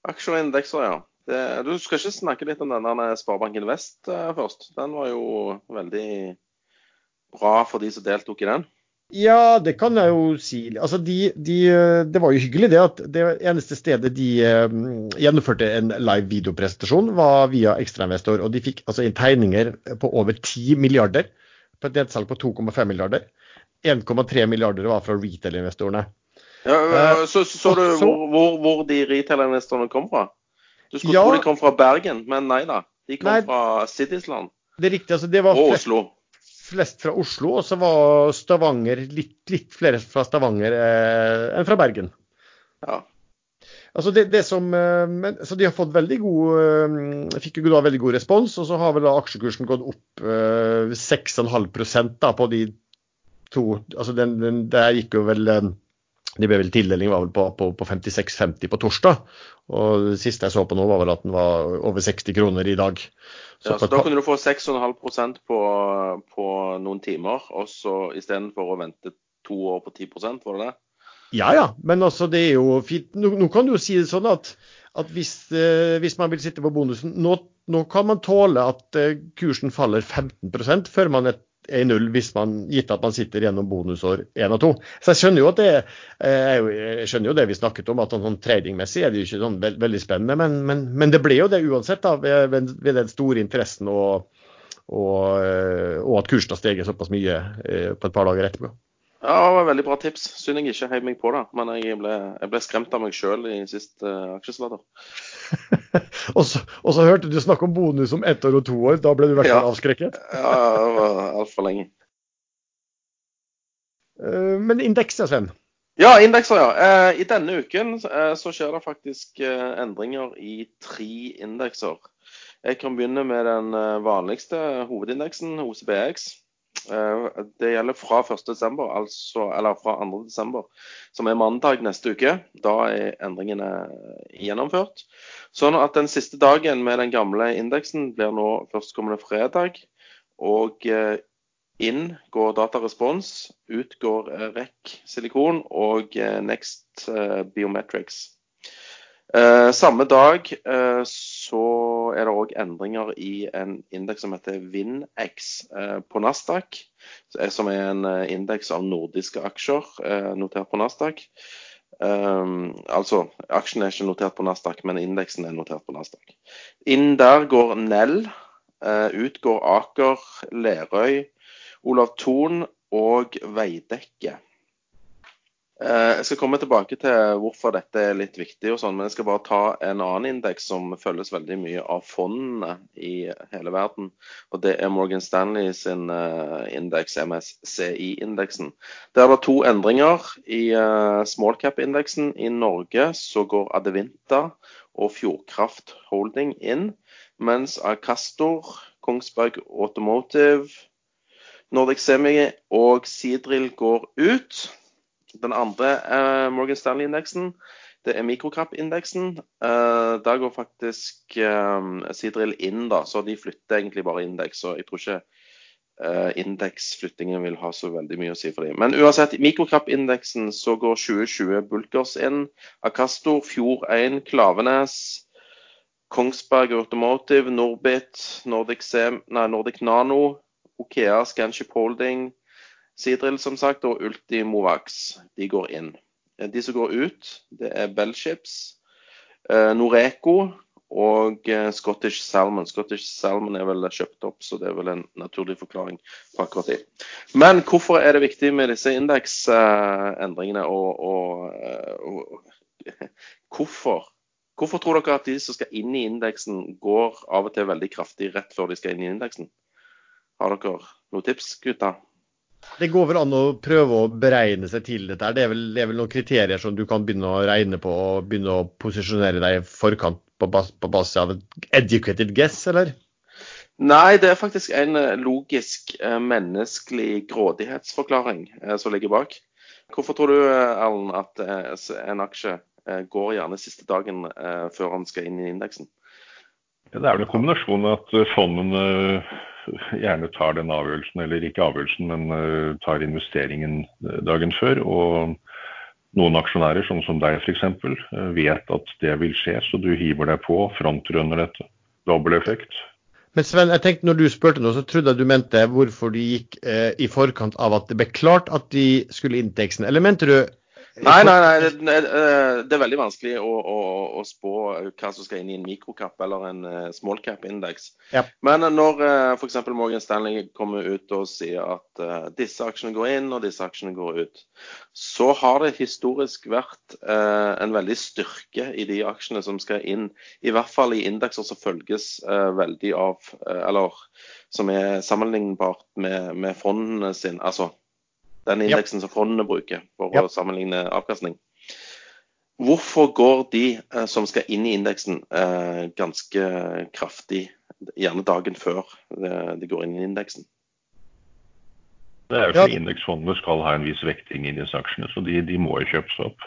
Aksjer og indekser, ja. Det, du skal ikke snakke litt om denne Sparebanken Vest eh, først? Den var jo veldig bra for de som deltok i den. Ja, det kan jeg jo si. Altså, de, de, det var jo hyggelig det at det eneste stedet de eh, gjennomførte en live videopresentasjon, var via ekstrainvestor. Og de fikk altså inn tegninger på over 10 milliarder på et nedsalg på 2,5 milliarder. 1,3 milliarder var fra retail-investorene. Ja, Eh, så, så, så du hvor, hvor de retail-investorene kom fra? Du skulle Ja. tro de kom fra Bergen, men nei da. De kom Nei. fra Citiesland Det er riktig, altså det var og Oslo. flest fra Oslo, og så var Stavanger litt, litt flere fra Stavanger eh, enn fra Bergen. Ja. Altså det, det som, eh, men, så de har fått veldig god eh, fikk jo da veldig god respons, og så har vel da aksjekursen gått opp eh, 6,5 da på de to altså den, den, Der gikk jo vel eh, de ble vel Tildeling var vel på, på, på 56,50 på torsdag. Og det siste jeg så på nå, var vel at den var over 60 kroner i dag. Så, ja, så da kunne du få 6,5 på, på noen timer, og så istedenfor å vente to år på 10 var det det? Ja ja, men altså det er jo fint. Nå, nå kan du jo si det sånn at, at hvis, eh, hvis, man vil sitte på bonusen nå, nå kan man tåle at eh, kursen faller 15 før man et 1-0 hvis man gitt at man sitter gjennom bonusår 1 og 2. Så jeg skjønner jo at det eh, jeg skjønner jo det vi snakket om, at sånn, sånn tradingmessig er det jo ikke sånn veld, veldig spennende. Men, men, men, det ble jo det uansett, da, ved, ved den store interessen og, og, eh, og at kursen har steget såpass mye eh, på et par dager etterpå. Ja, det var et veldig bra tips. Synd jeg ikke heiv meg på det. Men jeg ble, jeg ble skremt av meg sjøl i sist uh, aksjesladder. og, så, og så hørte du snakk om bonus om ett år og to år. Da ble du i hvert fall Ja. avskrekket. Ja, det var altfor lenge. Uh, Men indeks, ja, Sven. Ja, indekser, ja. Eh, I denne uken eh, så skjer det faktisk endringer i tre indekser. Jeg kan begynne med den vanligste hovedindeksen, OCBX. Eh, det gjelder fra 1.12., altså, eller fra 2.12., som er mandag neste uke. Da er endringene gjennomført. Sånn at den siste dagen med den gamle indeksen blir nå førstkommende fredag. Og eh, inn går Datarespons, ut går eh, REC Silikon og eh, Next eh, Biometrics. Eh, samme dag eh, så er det òg endringer i en indeks som heter VINX eh, på Nasdaq. eh, Som er en eh, indeks av nordiske aksjer notert på Nasdaq. Altså, aksjen er ikke notert på Nasdaq, men indeksen er notert på Nasdaq. Inn der går Nell. ut går Aker, Lerøy, Olav Thon og Veidekke. Eh, jeg skal komme tilbake til hvorfor dette er litt viktig, og sånn, men jeg skal bare ta en annen indeks som følges veldig mye av fondene i hele verden. og Det er Morgan Stanley sin eh, indeks, MSCI-indeksen. Der er det to endringer. I uh, small cap-indeksen i Norge så går Adevinta og Fjordkraft Holding inn, mens Acastor, Kongsberg Automotive, Nordic Semi og Sidril går ut. Den andre eh, Morgan Stanley-indeksen det er MikroKrapp-indeksen. Eh, der går faktisk eh, Sidril inn, da, så de flytter egentlig bare indeks. Så jeg tror ikke eh, indeksflyttingen vil ha så veldig mye å si for dem. Men uansett, i mikrocap-indeksen så går 2020 Bulkers inn. Acastor, Fjord 1, Klavenes, Kongsberg Automotive, Norbit, Nordic, Sem, nei, Nordic Nano, Okea, Scanship Holding, Sidril som sagt, og Ultimovax. De går inn. Eh, De som går ut, det er Bellships, eh, Noreco og eh, Scottish Salmon. Scottish Salmon er vel kjøpt opp, så det er vel en naturlig forklaring på akkurat det. Men hvorfor er det viktig med disse indeksendringene, og, og, og hvorfor? Hvorfor tror dere at de som skal inn i indeksen, går av og til veldig kraftig rett før de skal inn i indeksen? Har dere noen tips, gutter? Det går vel an å prøve å beregne seg til dette. her. Det er, vel, det er vel noen kriterier som du kan begynne å regne på og begynne å posisjonere deg i forkant på, bas på basis av et educated guess, eller? Nei, det er faktisk en eh, logisk, eh, menneskelig grådighetsforklaring eh, som ligger bak. Hvorfor tror du, Erlend, at en aksje går gjerne siste dagen før han skal inn i indeksen? Ja, det er vel en kombinasjon av at fondene gjerne tar den avgjørelsen, eller ikke avgjørelsen, men eh, tar investeringen eh, dagen før. Og noen aksjonærer, sånn som deg f.eks., vet at det vil skje, så du hiver deg på, frontrunner dette. Dobbel effekt. Men Sven, jeg tenkte når du spurte nå, så trodde jeg du mente hvorfor de gikk eh, i forkant av at det ble klart at de skulle inn. Eller mente du Nei, nei, nei. Det, det, det er veldig vanskelig å, å, å spå hva som skal inn i en mikrocap eller en eh, small cap-indeks. Ja. Men når uh, f.eks. Morgan Stanley kommer ut og sier at eh, disse aksjene går inn og disse aksjene går ut, så har det historisk vært eh, en veldig styrke i de aksjene som skal inn. I hvert fall i indekser som følges eh, veldig av eh, Eller som er sammenlignbart med, med fondene sine. Altså den Ja. indeksen som fondene bruker for Ja. å sammenligne avkastning. Hvorfor går de eh, som skal inn i indeksen eh, ganske kraftig, gjerne dagen før eh, de går inn i indeksen? Det er jo Ja. fordi indeksfondene skal ha en viss vekting i disse aksjene, så de, de må jo kjøpes opp.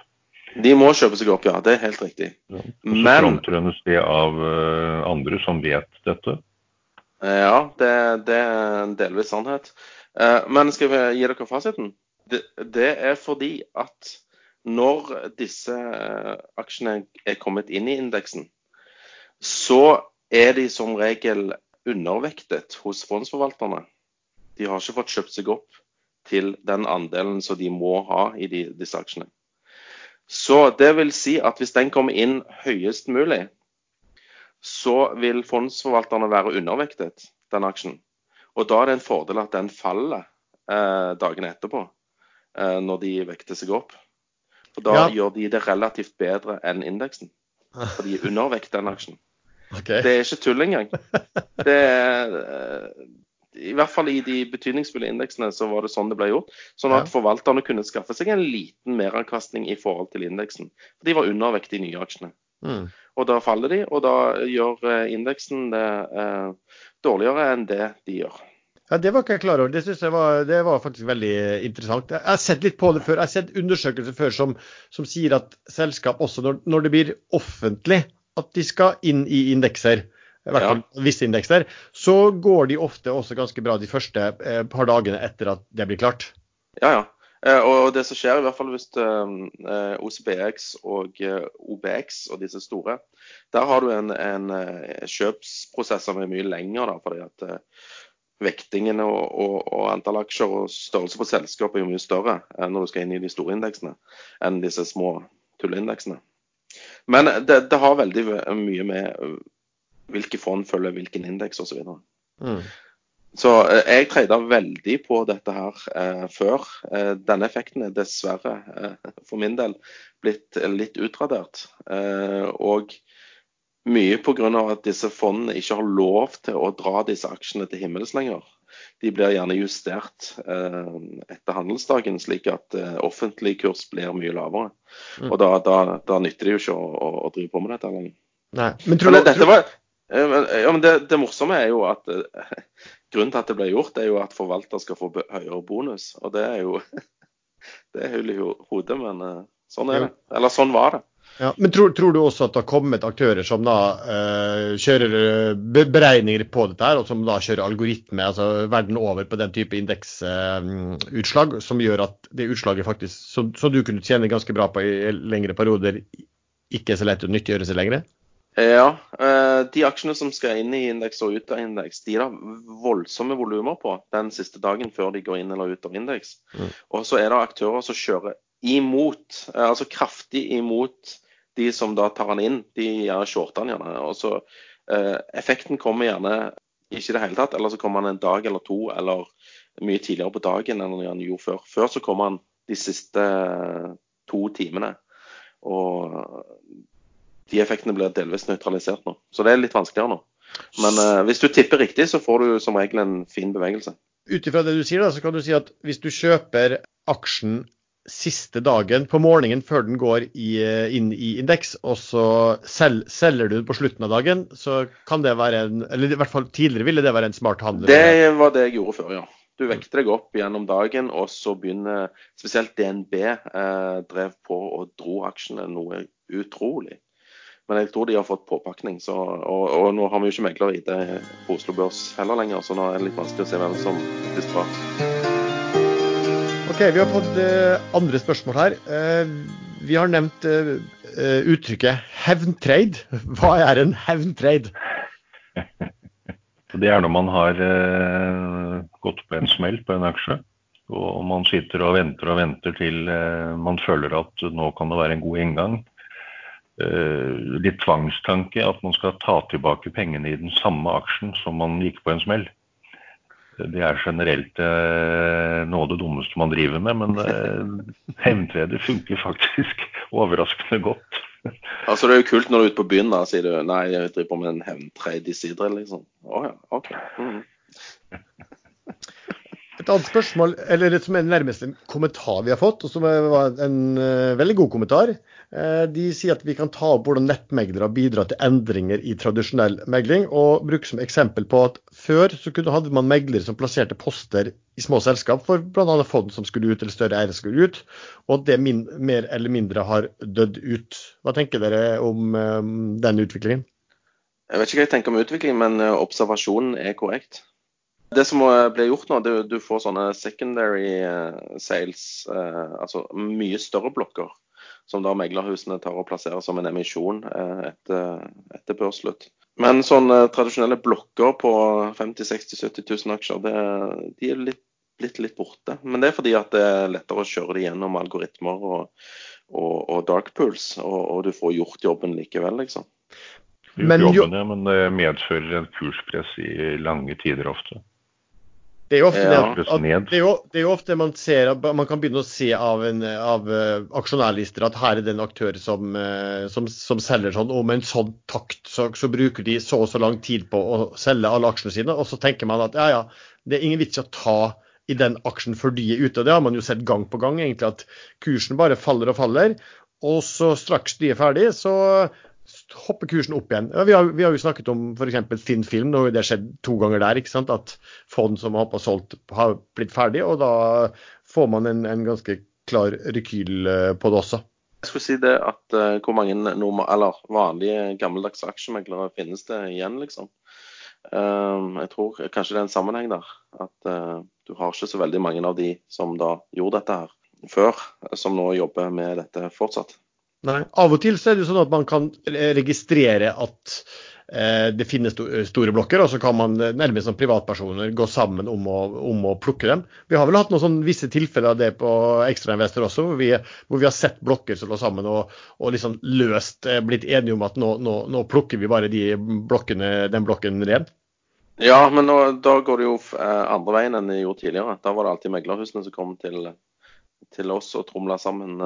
De må kjøpe seg opp, ja. Det er helt riktig. Ja. Og så Men- frontrunnes det av andre som vet dette. Ja, det, det er en delvis sannhet. Eh, Men skal vi gi dere fasiten? Det, er fordi at når disse eh, aksjene er kommet inn i indeksen, så er de som regel undervektet hos fondsforvalterne. De har ikke fått kjøpt seg opp til den andelen som de må ha i de, disse aksjene. Så det vil si at hvis den kommer inn høyest mulig, så vil fondsforvalterne være undervektet, den aksjen. Og da er det en fordel at den faller eh, dagene etterpå, eh, når de vekter seg opp. For da Ja. gjør de det relativt bedre enn indeksen. For de er undervekter den aksjen. Okay. Det er ikke tull engang. Det er, eh, I hvert fall i de betydningsfulle indeksene så var det sånn det ble gjort. Sånn at Ja. forvalterne kunne skaffe seg en liten meravkastning i forhold til indeksen. De var undervekt i nye aksjene. Mm. Og da faller de, og da gjør eh, indeksen det eh, dårligere enn det de gjør. Ja, Det var ikke jeg klar over. Det synes jeg var, det var faktisk veldig interessant. Jeg har sett litt på det før. Jeg har sett undersøkelser før som, som sier at selskap også når, når det blir offentlig at de skal inn i indekser, i hvert fall ja. visse indekser, så går de ofte også ganske bra de første eh, par dagene etter at det blir klart. Ja, ja. Eh, og det som skjer, i hvert fall hvis eh, OCBX og eh, OBX og disse store, der har du en, en kjøpsprosess som er mye lenger. Da, fordi at vektingen og, og, og, antall aksjer og størrelse på selskapet er mye større når du skal inn i de store indeksene enn disse små tulleindeksene. Men det, det har veldig mye med hvilke fond følger hvilken indeks osv. Mm. Så jeg trada veldig på dette her eh, før. Eh, denne effekten er dessverre eh, for min del blitt litt utradert. Eh, og mye pga. at disse fondene ikke har lov til å dra disse aksjene til himmels lenger. De blir gjerne justert eh, etter handelsdagen, slik at eh, offentlig kurs blir mye lavere. Mm. Og da, da, da, nytter det jo ikke å, å, å, drive på med dette lenger. Nei, men tror du... Dette var, eh, ja, men det, det, morsomme er jo at eh, grunnen til at det ble gjort, er jo at forvalter skal få høyere bonus. Og det er jo det er hull i hodet, men eh, sånn er det. Eller sånn var det. Ja, men tror, tror, du også at det har kommet aktører som da eh, kjører eh, beregninger på dette, her, og som da kjører algoritme altså verden over på den type indeksutslag, eh, som gjør at det utslaget faktisk, som, som, du kunne tjene ganske bra på i lengre perioder, ikke er så lett å nyttiggjøre seg lenger? Ja. Uh, de aksjene som skal inn i indeks og ut av indeks, de har voldsomme volumer på den siste dagen før de går inn eller ut av indeks. Mm. Og så er det aktører som kjører imot, altså kraftig imot de som da tar den inn, de gjør shorter den gjerne. og så eh, Effekten kommer gjerne ikke i det hele tatt, eller så kommer den en dag eller to, eller mye tidligere på dagen enn han gjorde før. Før så kommer den de siste to timene. Og de effektene blir delvis nøytralisert nå. Så det er litt vanskeligere nå. Men eh, hvis du tipper riktig, så får du som regel en fin bevegelse. Ut ifra det du sier, da, så kan du si at hvis du kjøper aksjen siste dagen på morgenen før den går i, eh, inn i indeks, og så sel, selger du den på slutten av dagen, så kan det være en Eller i hvert fall tidligere ville det være en smart handel? Det var det jeg gjorde før, ja. Du vekter deg opp gjennom dagen, og så begynner spesielt DNB eh, drev på og dro aksjene noe utrolig. Men jeg tror de har fått påpakning. Så, og, og, nå har vi jo ikke megler-ID på Oslo Børs heller lenger, så nå er det litt vanskelig å se hvem som visste drar. Ok, Vi har fått uh, andre spørsmål her. Uh, vi har nevnt uh, uttrykket hevntrade. Hva er en hevntrade? Det er når man har gått på en smell på en aksje. Og man sitter og venter og venter til man føler at nå kan det være en god inngang. Litt tvangstanke at man skal ta tilbake pengene i den samme aksjen som man gikk på en smell det er generelt eh, noe av det dummeste man driver med, men eh, hevntrede funker faktisk overraskende godt. Altså Det er jo kult når du er ute på byen da, sier du nei, jeg driver på med en hevntredje sidre, liksom. Å oh, ja, OK. Mm. Et annet spørsmål, eller som er nærmest en kommentar vi har fått, og som var en uh, veldig god kommentar. Uh, de sier at vi kan ta opp hvordan nettmeglere bidrar til endringer i tradisjonell megling, og bruke som eksempel på at før så hadde man meglere som plasserte poster i små selskap for bl.a. fond som skulle ut, eller større eiere skulle ut, og at det min, mer eller mindre har dødd ut. Hva tenker dere om um, den utviklingen? Jeg vet ikke hva jeg tenker om utviklingen, men observasjonen er korrekt. Det som blir gjort nå, det er du får sånne secondary eh, sales, eh, altså mye større blokker, som da meglerhusene tar og plasserer som en emisjon eh, etter, etter børsslutt. Men sånne tradisjonelle blokker på 50 60 70 000 aksjer, det, de er litt, blitt litt borte. Men det er fordi at det er lettere å kjøre det gjennom algoritmer og, og, og dark pools, og, og, du får gjort jobben likevel, liksom. Men, jobben, men det medfører et kurspress i lange tider ofte. Det er jo ofte, ja. det, det, er jo, det er jo ofte man ser man kan begynne å se av, en, av uh, aksjonærlister at her er det en aktør som, uh, som, som selger sånn, og med en sånn takt så, så, bruker de så og så lang tid på å selge alle aksjene sine. Og så tenker man at ja, ja, det er ingen vits i å ta i den aksjen før de er ute. og Det har man jo sett gang på gang, egentlig, at kursen bare faller og faller. Og så straks de er ferdig, så hopper kursen opp igjen. Vi, har, vi, har, jo snakket om f.eks. Finn Film, og det har skjedd to ganger der. ikke sant? At fond som har solgt, har blitt ferdig, og da får man en, en ganske klar rekyl eh, på det også. Jeg skulle si det at uh, hvor mange normal, vanlige gammeldagse aksjemeglere finnes det igjen, liksom. Uh, jeg tror kanskje det er en sammenheng der. At uh, du har ikke så veldig mange av de som da gjorde dette her før, som nå jobber med dette fortsatt. Nei, Av og til så er det sånn at man kan registrere at eh, det finnes store blokker, og så kan man nærmest som privatpersoner gå sammen om å, om å, plukke dem. Vi har vel hatt noen sånn visse tilfeller av det på Ekstrainvestor også, hvor vi, hvor vi, har sett blokker som lå sammen og, og liksom løst eh, blitt enige om at nå, nå, nå, plukker vi bare de blokkene, den blokken ren. Ja, men nå, da går det jo eh, andre veien enn det gjorde tidligere. Da var det alltid meglerhusene som kom til, til oss og tromla sammen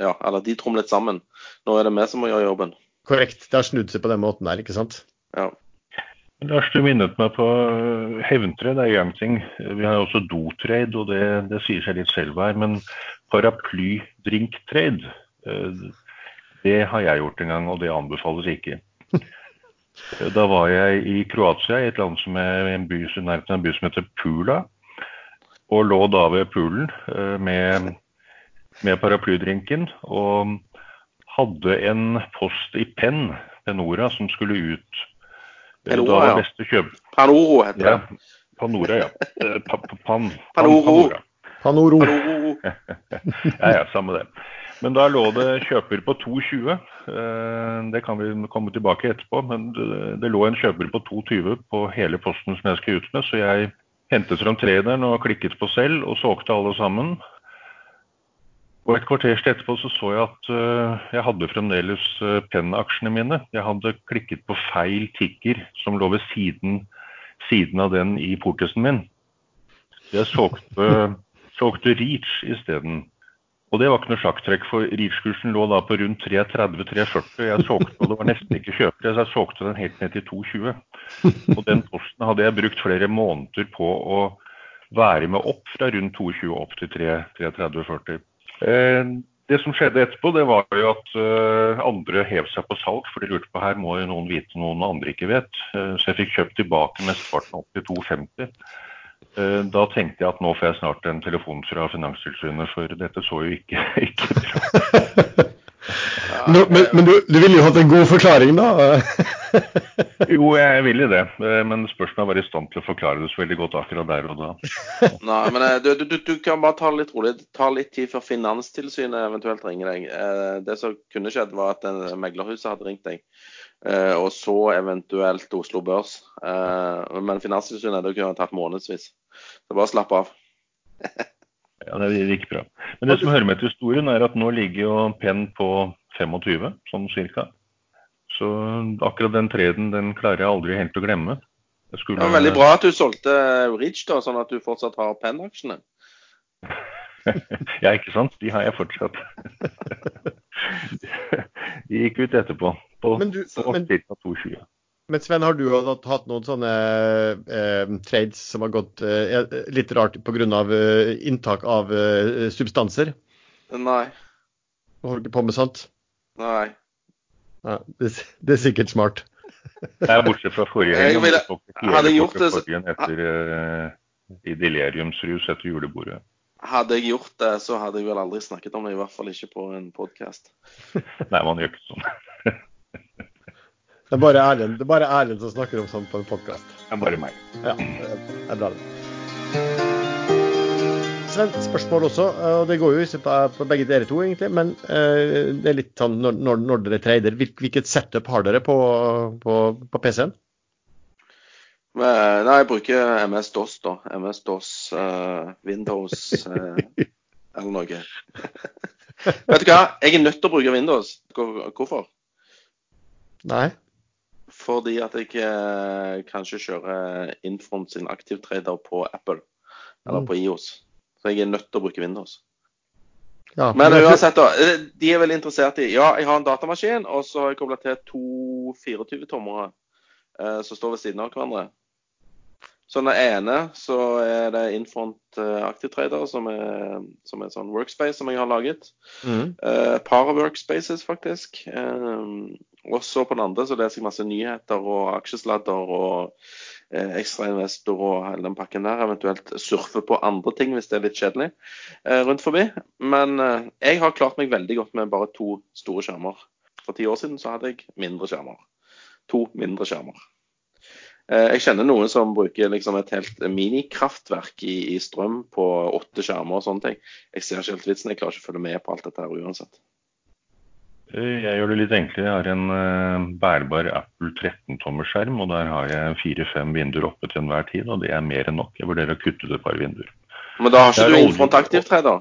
ja, eller de tromlet sammen. Nå er det vi som må gjøre jobben. Korrekt. Det har snudd seg på den måten der, ikke sant? Ja. Lars, du minnet meg på øh, hevntre, det er én ting. Vi har også dotrade, og det, det, sier seg litt selv her. Men paraplydrinktrade, øh, det har jeg gjort en gang, og det anbefales ikke. Da var jeg i Kroatia, i et land som er en by, en by som heter Pula. Og lå da ved poolen øh, med med paraplydrinken. Og hadde en post i Penn, Penora, som skulle ut. Penora, da var beste kjøp... Panoro heter det. Ja, Panora, ja. Eh, pa, pa, pan, Panoro. Panoro. ja, ja, samme det. Men da lå det kjøper på 2,20. Eh, det kan vi komme tilbake etterpå. Men det lå en kjøper på 2,20 på hele posten som jeg skal ut med. Så jeg hentet fram treneren og klikket på selv og solgte alle sammen. Og Et kvarters etterpå så, så jeg at uh, jeg hadde fremdeles uh, Penn-aksjene mine. Jeg hadde klikket på feil tikker som lå ved siden, siden av den i portisen min. Jeg solgte, solgte Reach isteden. Og det var ikke noe sjakktrekk, for Reach-kursen lå da på rundt 330-340. Jeg solgte, og det var nesten ikke kjøpere, så jeg solgte den helt ned til 220. Og den posten hadde jeg brukt flere måneder på å være med opp fra rundt 220 opp til 330-40. Eh, det som skjedde etterpå, det var jo at uh, andre hev seg på salg, for de lurte på her må jo noen vite noen andre ikke vet. Uh, så jeg fikk kjøpt tilbake mesteparten opp til 250. Uh, da tenkte jeg at nå får jeg snart en telefon fra Finanstilsynet, for dette så jo ikke, ikke bra men, men, men du, du, ville jo hatt en god forklaring, da? jo, jeg ville det. Eh, men spørs om jeg var i stand til å forklare det så veldig godt akkurat der og da. Nei, men eh, du, du, du, kan bare ta det litt rolig. Ta litt tid før Finanstilsynet eventuelt ringer deg. Eh, det som kunne skjedd, var at meglerhuset hadde ringt deg. Og så eventuelt Oslo Børs. Men Finanstilsynet det kunne tatt månedsvis. Så bare slapp av. Ja, det gikk bra. Men det som hører med til historien, er at nå ligger jo Penn på 25, sånn cirka. Så akkurat den treden den klarer jeg aldri helt å glemme. Skulle... Det var veldig bra at du solgte Ridge, da, sånn at du fortsatt har Penn-aksjene. ja, ikke sant. De har jeg fortsatt. De gikk ut etterpå, på, men du, på men, ca. 2,20. Men Sven, har du hatt noen sånne eh, trades som har gått eh, litt rart pga. Eh, inntak av eh, substanser? Nei. Holder ikke på med sånt? Nei. Ja, det, det, er sikkert smart. Nei, bortsett fra forrige helg. Hadde jeg gjort det etter, uh, I deliriumsrus etter julebordet. Hadde jeg gjort det, så hadde jeg vel aldri snakket om det. I hvert fall ikke på en podkast. Nei, man gjør ikke sånn. Det er det er bare Erlend som snakker om sånt på en podkast. Det er bare meg. Ja, det er bra, det. Sven, spørsmål også, og det går jo på begge dere to, egentlig. Men uh, det er litt sånn når, når dere trader, hvilket setup har dere på, på, på PC-en? Nei, jeg bruker MS-DOS, da. MS-DOS, uh, eh, Windows uh, eller noe. Vet du hva, jeg er nødt til å bruke Windows. Hvorfor? Nei fordi at jeg eh, kanskje kjører Infront sin aktivtrader på Apple eller mm. på IOS. Så jeg er nødt til å bruke Windows. Ja, men, uansett, da. Eh, de er veldig interessert i Ja, jeg har en datamaskin, og så har jeg kobla til to 24-tommere eh, som står ved siden av hverandre. Så den ene så er det Infront Active Trader, som er, som er sånn workspace som jeg har laget. Mm. Uh, par workspaces, faktisk. Um, og så på den andre så leser jeg masse nyheter og aksjesladder og eh, ekstrainvestor og hele den pakken der. Eventuelt surfe på andre ting hvis det er litt kjedelig eh, rundt forbi. Men eh, jeg har klart meg veldig godt med bare to store skjermer. For ti år siden så hadde jeg mindre skjermer. To mindre skjermer. Eh, jeg kjenner noen som bruker liksom et helt minikraftverk i, i, strøm på åtte skjermer og sånne ting. Jeg ser ikke helt vitsen. Jeg klarer ikke å følge med på alt dette her uansett. Eh, jeg gjør det litt enklere. Jeg har en uh, bærbar Apple 13-tommerskjerm, og der har jeg fire-fem vinduer oppe til enhver tid, og det er mer enn nok. Jeg vurderer å kutte ut et par vinduer. Men da har ikke du innfront aktivtre, da?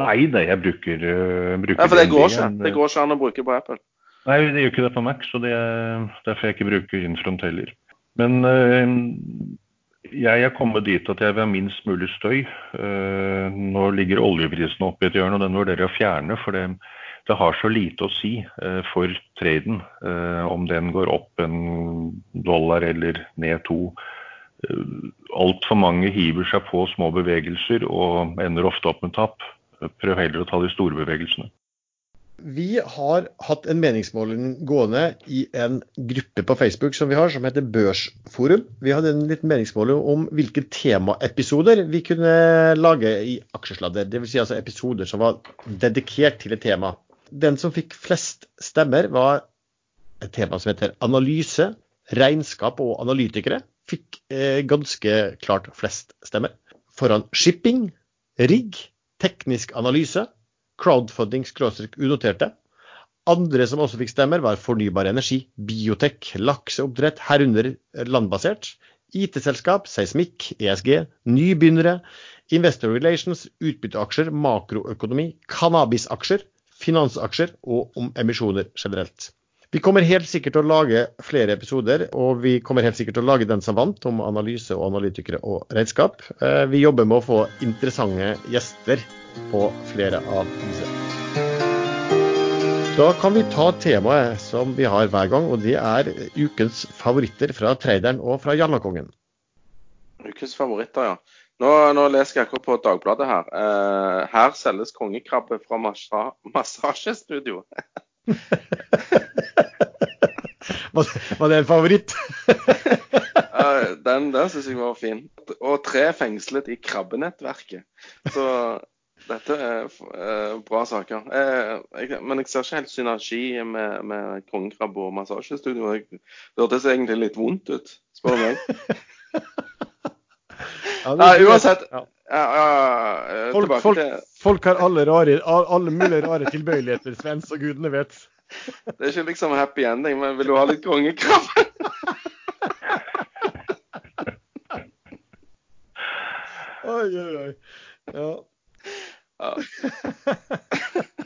Nei, det jeg bruker, uh, bruker Ja, For det går ikke. Det går ikke an å bruke på Apple. Nei, det gjør ikke det på Mac, så det er derfor jeg ikke bruker Infront heller. Men jeg er kommet dit at jeg vil ha minst mulig støy. Nå ligger oljeprisen oppe i et hjørne, og den vurderer jeg å fjerne. For det, det har så lite å si uh, for traden uh, om den går opp en dollar eller ned to. Uh, Altfor mange hiver seg på små bevegelser og ender ofte opp med tap. Prøv heller å ta de store bevegelsene. Vi har hatt en meningsmåling gående i en gruppe på Facebook som vi har, som heter Børsforum. Vi hadde en liten meningsmåling om hvilke temaepisoder vi kunne lage i Aksjesladder. Dvs. Si altså episoder som var dedikert til et tema. Den som fikk flest stemmer, var et tema som heter analyse, regnskap og analytikere. Fikk eh, ganske klart flest stemmer. Foran shipping, rigg, teknisk analyse crowdfunding unoterte. Andre som også fikk stemmer, var fornybar energi, biotek, lakseoppdrett, herunder landbasert, IT-selskap, seismikk, ESG, nybegynnere, Investor Relations, utbytteaksjer, makroøkonomi, cannabisaksjer, finansaksjer og om emisjoner generelt. Vi kommer helt sikkert til å lage flere episoder, og vi kommer helt sikkert til å lage den som vant, om analyse og analytikere og regnskap. Eh, vi jobber med å få interessante gjester på flere av disse. Da kan vi ta temaet som vi har hver gang, og det er ukens favoritter fra traderen og fra Jallakongen. Ukens favoritter, ja. Nå, nå, leser jeg akkurat på Dagbladet her. Uh, her selges kongekrabbe fra massa massasjestudio. var det en favoritt? den den syns jeg var fin. Og tre fengslet i krabbenettverket. Så dette er uh, bra saker. Uh, jeg, men jeg ser ikke helt synergi med, med kongekrabbe og massasjestudio. Det hørtes egentlig litt vondt ut, spør du meg. ja, uansett. Ja. Uh, folk, folk, folk, har alle, rare, alle mulige rare tilbøyeligheter, Sven, så gudene vet. Det er ikke liksom happy ending, men vil du ha litt kongekrabbe? oi, oi, oi. Ja.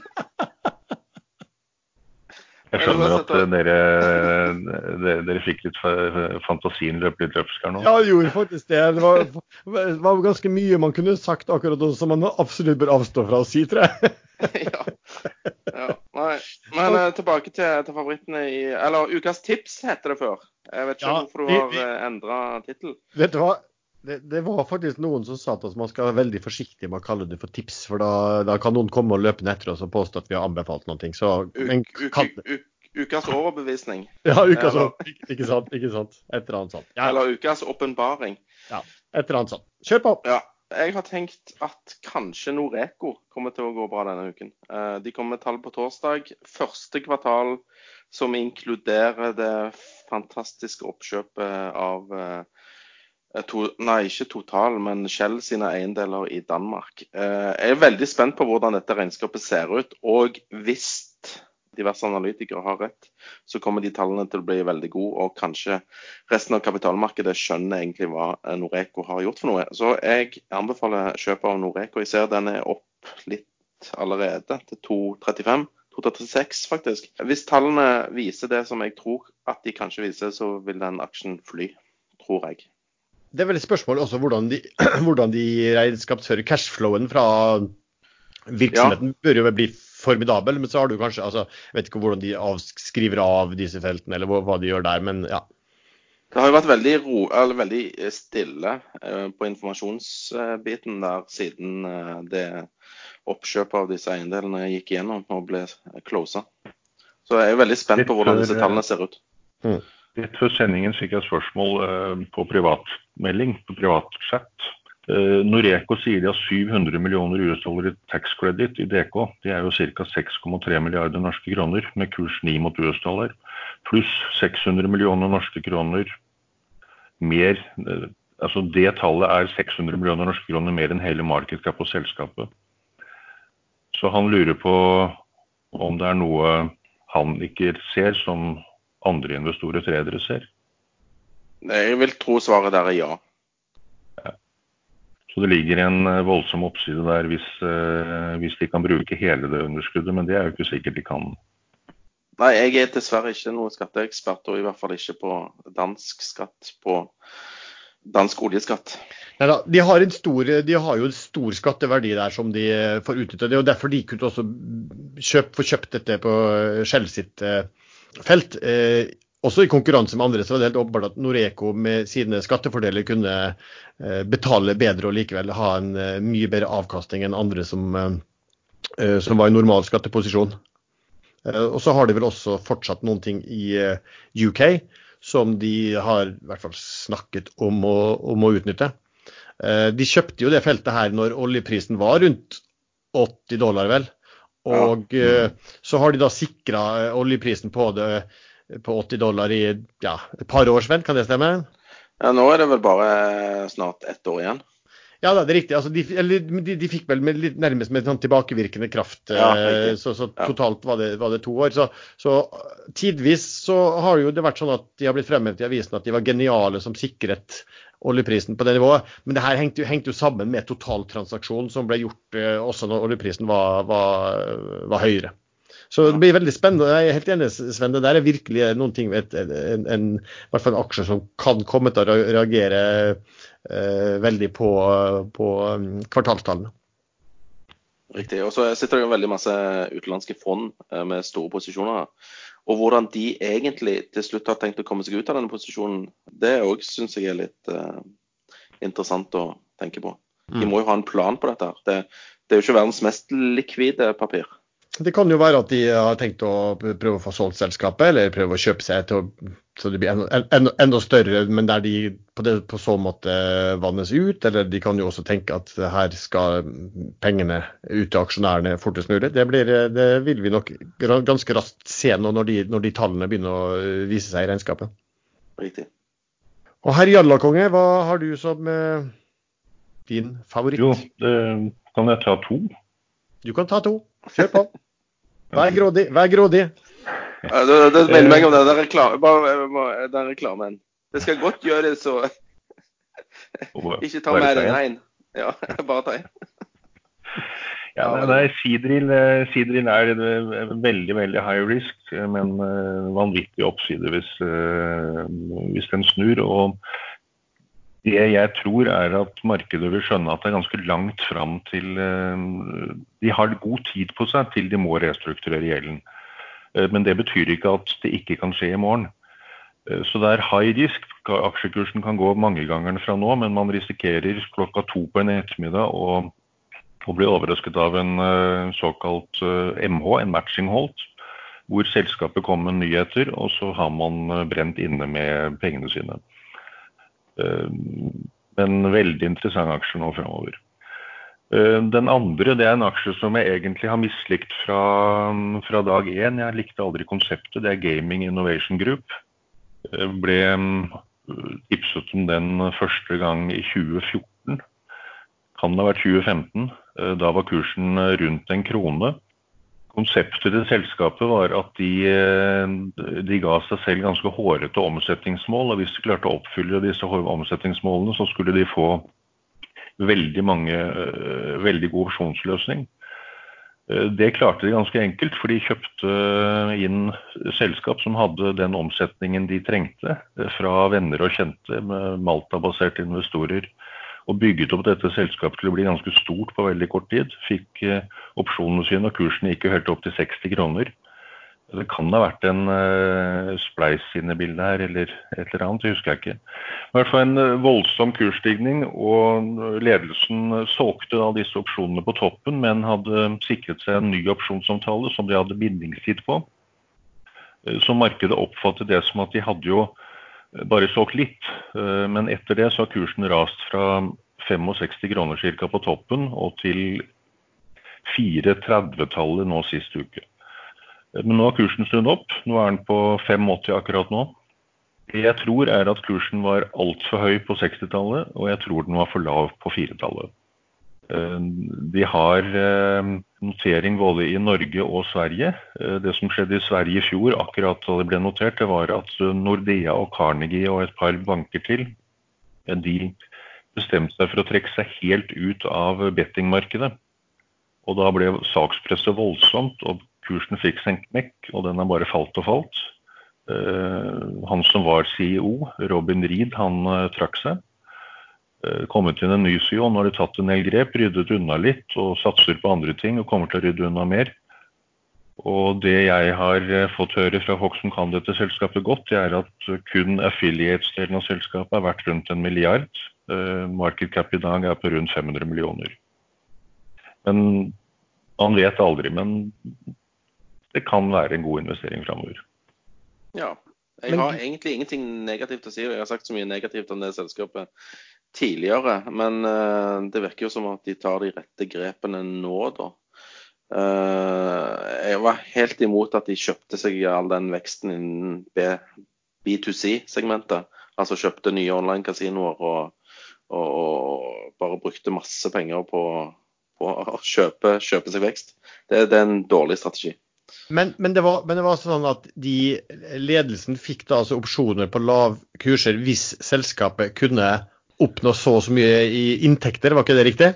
Jeg skjønner at dere, dere, dere fikk litt fantasien løpe litt løpsk her nå. Ja, jeg gjorde faktisk det. Det var, det var, ganske mye man kunne sagt akkurat nå som man absolutt bør avstå fra å si, tror jeg. ja. ja. Nei. Men uh, tilbake til, til, favorittene i Eller Ukas tips heter det før. Jeg vet ikke ja, hvorfor du har eh, endra tittel. Vet du hva? Det, det, var faktisk noen som sa til oss man skal være veldig forsiktig med å kalle det for tips, for da, da kan noen komme og løpe etter oss og påstå at vi har anbefalt noe. Så, men, kan, ukas overbevisning. Ja, ukas overbevisning. ikke sant. ikke sant. Et eller annet sånt. Ja. Eller ukas åpenbaring. Ja, et eller annet sånt. Kjør på. Ja. Jeg har tenkt at kanskje Noreco kommer til å gå bra denne uken. Eh, de kommer med tall på torsdag. Første kvartal som inkluderer det fantastiske oppkjøpet av Eh, to, nei, ikke Total, men Shell sine eiendeler i Danmark. Eh, jeg er veldig spent på hvordan dette regnskapet ser ut. Og hvis diverse analytikere har rett, så kommer de tallene til å bli veldig gode. Og kanskje resten av kapitalmarkedet skjønner egentlig hva Noreco har gjort for noe. Så jeg anbefaler kjøp av Noreco. Jeg ser den er opp litt allerede, til 2,35. 2,36 faktisk. Hvis tallene viser det som jeg tror at de kanskje viser, så vil den aksjen fly. Tror jeg det er vel et spørsmål også hvordan de, hvordan de regnskapsfører cashflowen fra virksomheten. Ja. bør jo bli formidabel, men så har du kanskje altså, Jeg vet ikke hvordan de avskriver av disse feltene, eller hva, de gjør der, men ja. Det har jo vært veldig, ro, veldig stille eh, på informasjonsbiten der siden eh, det oppkjøpet av disse eiendelene gikk gjennom og ble closa. Så jeg er jo veldig spent på hvordan disse tallene ser ut. Mm. Rett før sendingen fikk jeg spørsmål på privatmelding, på privatchat. Noreco sier de har 700 millioner US-dollar i tax credit i DK. Det er jo ca. 6,3 milliarder norske kroner med kurs 9 mot US-dollar. Pluss 600 millioner norske kroner mer altså Det tallet er 600 millioner norske kroner mer enn hele markedet cap på selskapet. Så han lurer på om det er noe han ikke ser som andre investorer tredere ser. Jeg vil tro svaret der er ja. ja. Så det ligger en voldsom oppside der hvis, hvis, de kan bruke hele det underskuddet, men det er jo ikke sikkert de kan. Nei, jeg er dessverre ikke noen skatteekspert, og i hvert fall ikke på dansk skatt på dansk oljeskatt? Neida, de, har stor, de har jo en stor skatteverdi der som de får utnytte. Det er jo derfor de kunne også kjøpt, få kjøpt dette på Skjell sitt eh, felt. Eh, også i konkurranse med andre så var det helt åpenbart at Noreco med sine skattefordeler kunne eh, betale bedre og likevel ha en eh, mye bedre avkastning enn andre som, eh, eh, som var i normal skatteposisjon. og så har de vel også fortsatt noen ting i UK som de har i hvert fall snakket om å, om å utnytte. Eh, de kjøpte jo det feltet her når oljeprisen var rundt 80 dollar, vel. Og ja. mm. så har de da sikra oljeprisen på, det, på 80 dollar i ja, et par års, vel. Kan det stemme? Ja, nå er det vel bare snart ett år igjen. Ja, det er riktig. Altså, de, eller, de, de, fikk vel med, litt nærmest med sånn tilbakevirkende kraft. Ja, eh, så, så, totalt var det, var det, to år. Så, så tidvis så har jo det vært sånn at de har blitt fremhevet i avisen at de var geniale som sikret oljeprisen på det nivået. Men det her hengte, hengte jo sammen med totaltransaksjonen som ble gjort eh, også når oljeprisen var, var, var, høyere. Så det blir veldig spennende. Jeg er helt enig, Sven. Det der er virkelig noen ting ved en, en, i hvert fall en aksje som kan komme til å reagere Eh, veldig på, på um, kvartalstallene. Riktig. Og så sitter det jo veldig masse utenlandske fond eh, med store posisjoner. Og hvordan de egentlig til slutt har tenkt å komme seg ut av denne posisjonen, det òg syns jeg er litt uh, interessant å tenke på. De mm. må jo ha en plan på dette. Det, det er jo ikke verdens mest likvide papir. Det kan jo være at de har tenkt å prøve å få solgt selskapet, eller prøve å kjøpe seg til å, så det blir enda, enda, enda større, men der de på, det, på, så måte vannes ut. Eller de kan jo også tenke at her skal pengene ut til aksjonærene fortest mulig. Det, blir, det vil vi nok ganske raskt se nå når de, når de tallene begynner å vise seg i regnskapet. Riktig. Og herr Jallakonge, hva har du som eh, din favoritt? Jo, det, kan jeg ta to? Du kan ta to. Kjør på. Vær grådig. Vær grådig. Ja, det, det minner meg om den reklame, bare, reklamen. Det skal godt gjøre det, så Ikke ta mer enn én. Ja, bare ta én. Ja, nei, Sidril, eh, Sidril er veldig veldig high risk, men vanvittig oppside hvis, hvis den snur. og det jeg tror er at markedet vil skjønne at det er ganske langt fram til eh, De har god tid på seg til de må restrukturere gjelden. Eh, men det betyr ikke at det ikke kan skje i morgen. Eh, så det er high risk. Aksjekursen kan gå mange ganger fra nå, men man risikerer klokka to på en ettermiddag å, å bli overrasket av en såkalt MH, en matching hold, hvor selskapet kommer med nyheter, og så har man brent inne med pengene sine. Eh, en veldig interessant aksje nå framover. Eh, den andre det er en aksje som jeg egentlig har mislikt fra, fra dag én. Jeg likte aldri konseptet. Det er Gaming Innovation Group. Jeg ble tipset om den første gang i 2014. Kan det ha vært 2015. Eh, da var kursen rundt en krone. Konseptet til selskapet var at de, eh, de, ga seg selv ganske hårete omsetningsmål. og Hvis de klarte å oppfylle disse omsetningsmålene, så skulle de få veldig, mange, eh, veldig god opsjonsløsning. Eh, det klarte de ganske enkelt, for de kjøpte inn selskap som hadde den omsetningen de trengte fra venner og kjente, Malta-baserte investorer og bygget opp dette selskapet til å bli ganske stort på veldig kort tid. Fikk eh, opsjonene sine, og kursen gikk jo helt opp til 60 kroner. Det kan ha vært en uh, spleis inne i bildet her, eller et eller annet, det husker jeg ikke. I hvert fall en uh, voldsom kursstigning, og ledelsen solgte da disse opsjonene på toppen, men hadde sikret seg en ny opsjonsomtale som de hadde bindingstid på. Så markedet oppfattet det som at de hadde jo bare solgt litt. Men etter det så har kursen rast fra 65 kroner ca. på toppen og til 430-tallet nå sist uke. Men nå har kursen snudd opp. Nå er den på 85 akkurat nå. Det jeg tror er at kursen var altfor høy på 60-tallet, og jeg tror den var for lav på 4-tallet. Eh, de har eh, notering både i Norge og Sverige. Eh, det som skjedde i Sverige i fjor, akkurat da det ble notert, det var at Nordea og Carnegie og et par banker til de bestemte seg for å trekke seg helt ut av bettingmarkedet. Og da ble sakspresset voldsomt, og kursen fikk seg en knekk, og den har bare falt og falt. Han som var CEO, Robin Reed, han trakk seg. Eh, kommet inn en ny CEO. Nå har de tatt en del grep, ryddet unna litt og satser på andre ting og kommer til å rydde unna mer. Og det jeg har eh, fått høre fra folk som kan dette selskapet godt, det er at kun affiliates-delen av selskapet er verdt rundt en milliard. Uh, market cap i dag er på rundt 500 millioner. Men man vet aldri. Men det kan være en god investering framover. Ja. Jeg har egentlig ingenting negativt å si, og jeg har sagt så mye negativt om det selskapet tidligere. Men uh, det virker jo som at de tar de rette grepene nå, da. Uh, jeg var helt imot at de kjøpte seg all den veksten innen B2C-segmentet. Altså kjøpte nye online-kasinoer og, og, og, bare brukte masse penger på, på å kjøpe, kjøpe, seg vekst. Det, det, er en dårlig strategi. Men, men, det var, men, det var, sånn at de, ledelsen fikk da altså opsjoner på lav kurser hvis selskapet kunne oppnå så og så mye i inntekter, var ikke det riktig?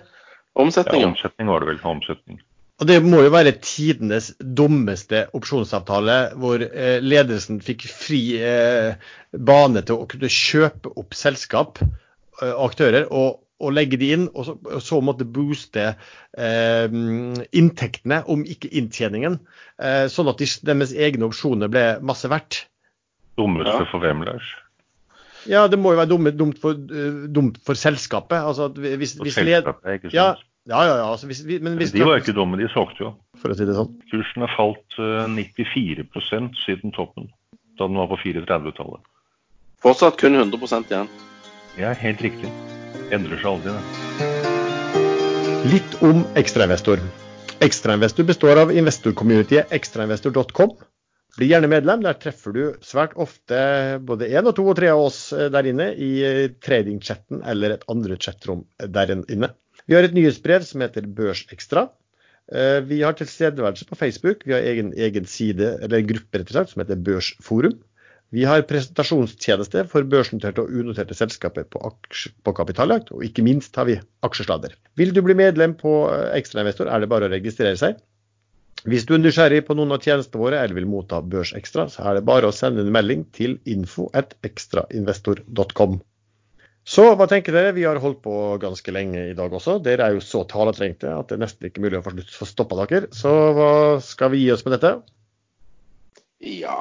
Omsetning. Ja, omsetning var det vel. Omsetning. Og Det må jo være tidenes dummeste opsjonsavtale, hvor eh, ledelsen fikk fri eh, bane til å kunne kjøpe opp selskap og eh, aktører og, og, legge de inn, og så, og så måtte booste eh, inntektene, om ikke inntjeningen, eh, sånn at de, deres egne opsjoner ble masse verdt. Dummeste ja. for hvem, Lars? Ja, det må jo være dumt, dumt, for, uh, dumt for, selskapet. Altså, hvis, hvis selskapet, ikke sant? Ja, ja, ja. Altså, hvis, men hvis, de var ikke dumme, de solgte jo. For å si det sånn. Kursen har falt uh, 94% siden toppen, da den var på 34-tallet. Fortsatt kun 100% igjen. Ja, helt riktig. Endrer seg aldri, det. Litt om ekstrainvestor. Ekstrainvestor består av investorcommunityet ekstrainvestor.com. Bli gjerne medlem. Der treffer du svært ofte både én og to og tre av oss eh, der inne i eh, tradingchatten eller et andre chatrom der inne. Vi har et nyhetsbrev som heter Børsekstra. Eh, vi har tilstedeværelse på Facebook. Vi har egen, egen side, eller gruppe rett og slett, som heter Børsforum. Vi har presentasjonstjeneste for børsnoterte og unoterte selskaper på, på Kapitaljakt, og ikke minst har vi aksjesladder. Vil du bli medlem på Ekstrainvestor, er det bare å registrere seg. Hvis du er nysgjerrig på noen av tjenestene våre eller vil motta Børsekstra, så er det bare å sende en melding til info.ekstrainvestor.com. Så hva tenker dere? Vi har holdt på ganske lenge i dag også. Dere er jo så taletrengte at det er nesten ikke mulig å få, få stoppa dere. Så hva skal vi gi oss med dette? Ja,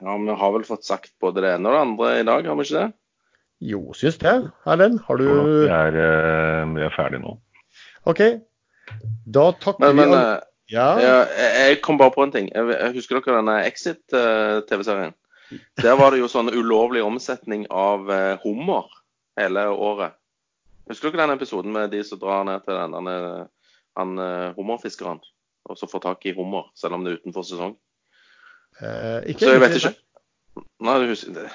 ja, vi har vel fått sagt både det ene og det andre i dag, har vi ikke det? Jo, syns det. Erlend, har du Vi er, eh, vi er ferdig nå. OK. Da takker men, men, vi alle ja. Jeg, jeg kom bare på en ting. Jeg, jeg husker dere denne Exit-TV-serien? Der var det jo sånn ulovlig omsetning av uh, hummer hele året. Husker dere den episoden med de som drar ned til denne, han uh, hummerfiskeren og så får tak i hummer, selv om det er utenfor sesong? Eh, ikke, så jeg vet ikke. Nei, det, det,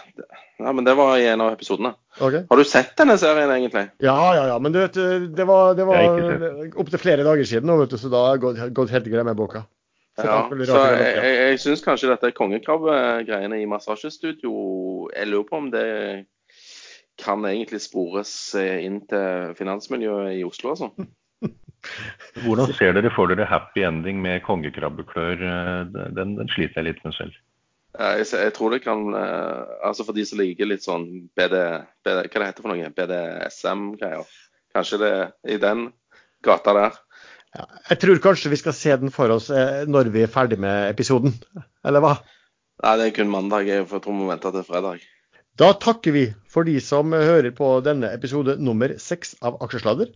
ja, men det var i en av episodene. Okay. Har du sett denne serien, egentlig? Ja, ja, ja. Men du vet, det var, det var opptil flere dager siden nå, vet du, så da har jeg gått helt grei med boka. Så, ja, så jeg, jeg, jeg syns kanskje dette kongekrabbegreiene i massasjestudio Jeg lurer på om det kan egentlig spores inn til finansmiljøet i Oslo, altså. Hvordan ser dere for dere happy ending med kongekrabbeklør? Den, den sliter jeg litt med selv. Jeg, jeg, tror det kan eh, Altså for de som liker litt sånn BD, BD Hva det heter for noe? BDSM-greier. Kanskje det er i den gata der. Ja, jeg tror kanskje vi skal se den for oss eh, når vi er ferdig med episoden, eller hva? Nei, det er kun mandag. Jeg tror vi må vente til fredag. Da takker vi for de som hører på denne episode nummer seks av Aksjesladder.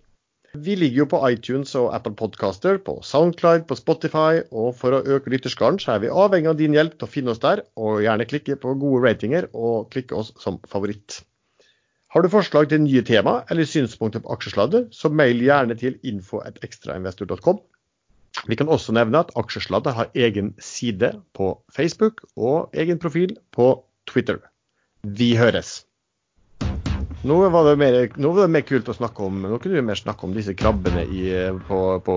Vi ligger jo på iTunes og Apple Podcaster, på Soundcloud, på Spotify, og for å øke lytterskaren så er vi avhengig av din hjelp til å finne oss der, og gjerne klikke på gode ratinger og klikke oss som favoritt. Har du forslag til nye tema eller synspunkter på aksjesladder, så mail gjerne til info.ekstrainvestor.com. Vi kan også nevne at Aksjesladder har egen side på Facebook og egen profil på Twitter. Vi høres! Nå var, det mer, nå var det mer kult å snakke om Nå kunne vi mer snakke om disse krabbene i, på, på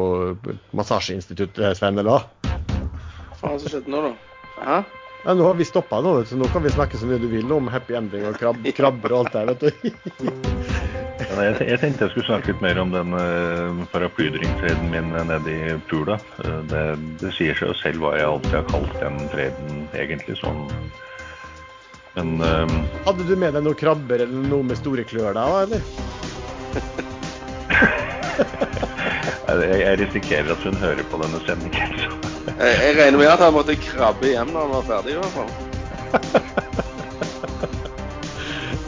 massasjeinstituttet, Sven, eller hva? Hva faen som skjedde nå, da? Hæ? Ja, nå har vi stoppa nå, så nå kan vi snakke så mye du vil om happy ending og krab, krabber og alt det vet du. Ja, jeg, jeg, tenkte jeg skulle snakke litt mer om den uh, paraplydrinkfreden min nede i Pula. Uh, det, det, sier seg jo selv hva jeg alltid har kalt den freden, egentlig. sånn men um, Hadde du med deg noen krabber eller noe med store klør da, eller? jeg, jeg, risikerer at hun hører på denne sendingen. jeg, jeg, regner med at han måtte krabbe hjem når han var ferdig, i hvert fall.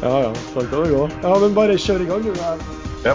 ja ja, sånn kan det gå. Ja, men bare kjør i gang, du. Ja.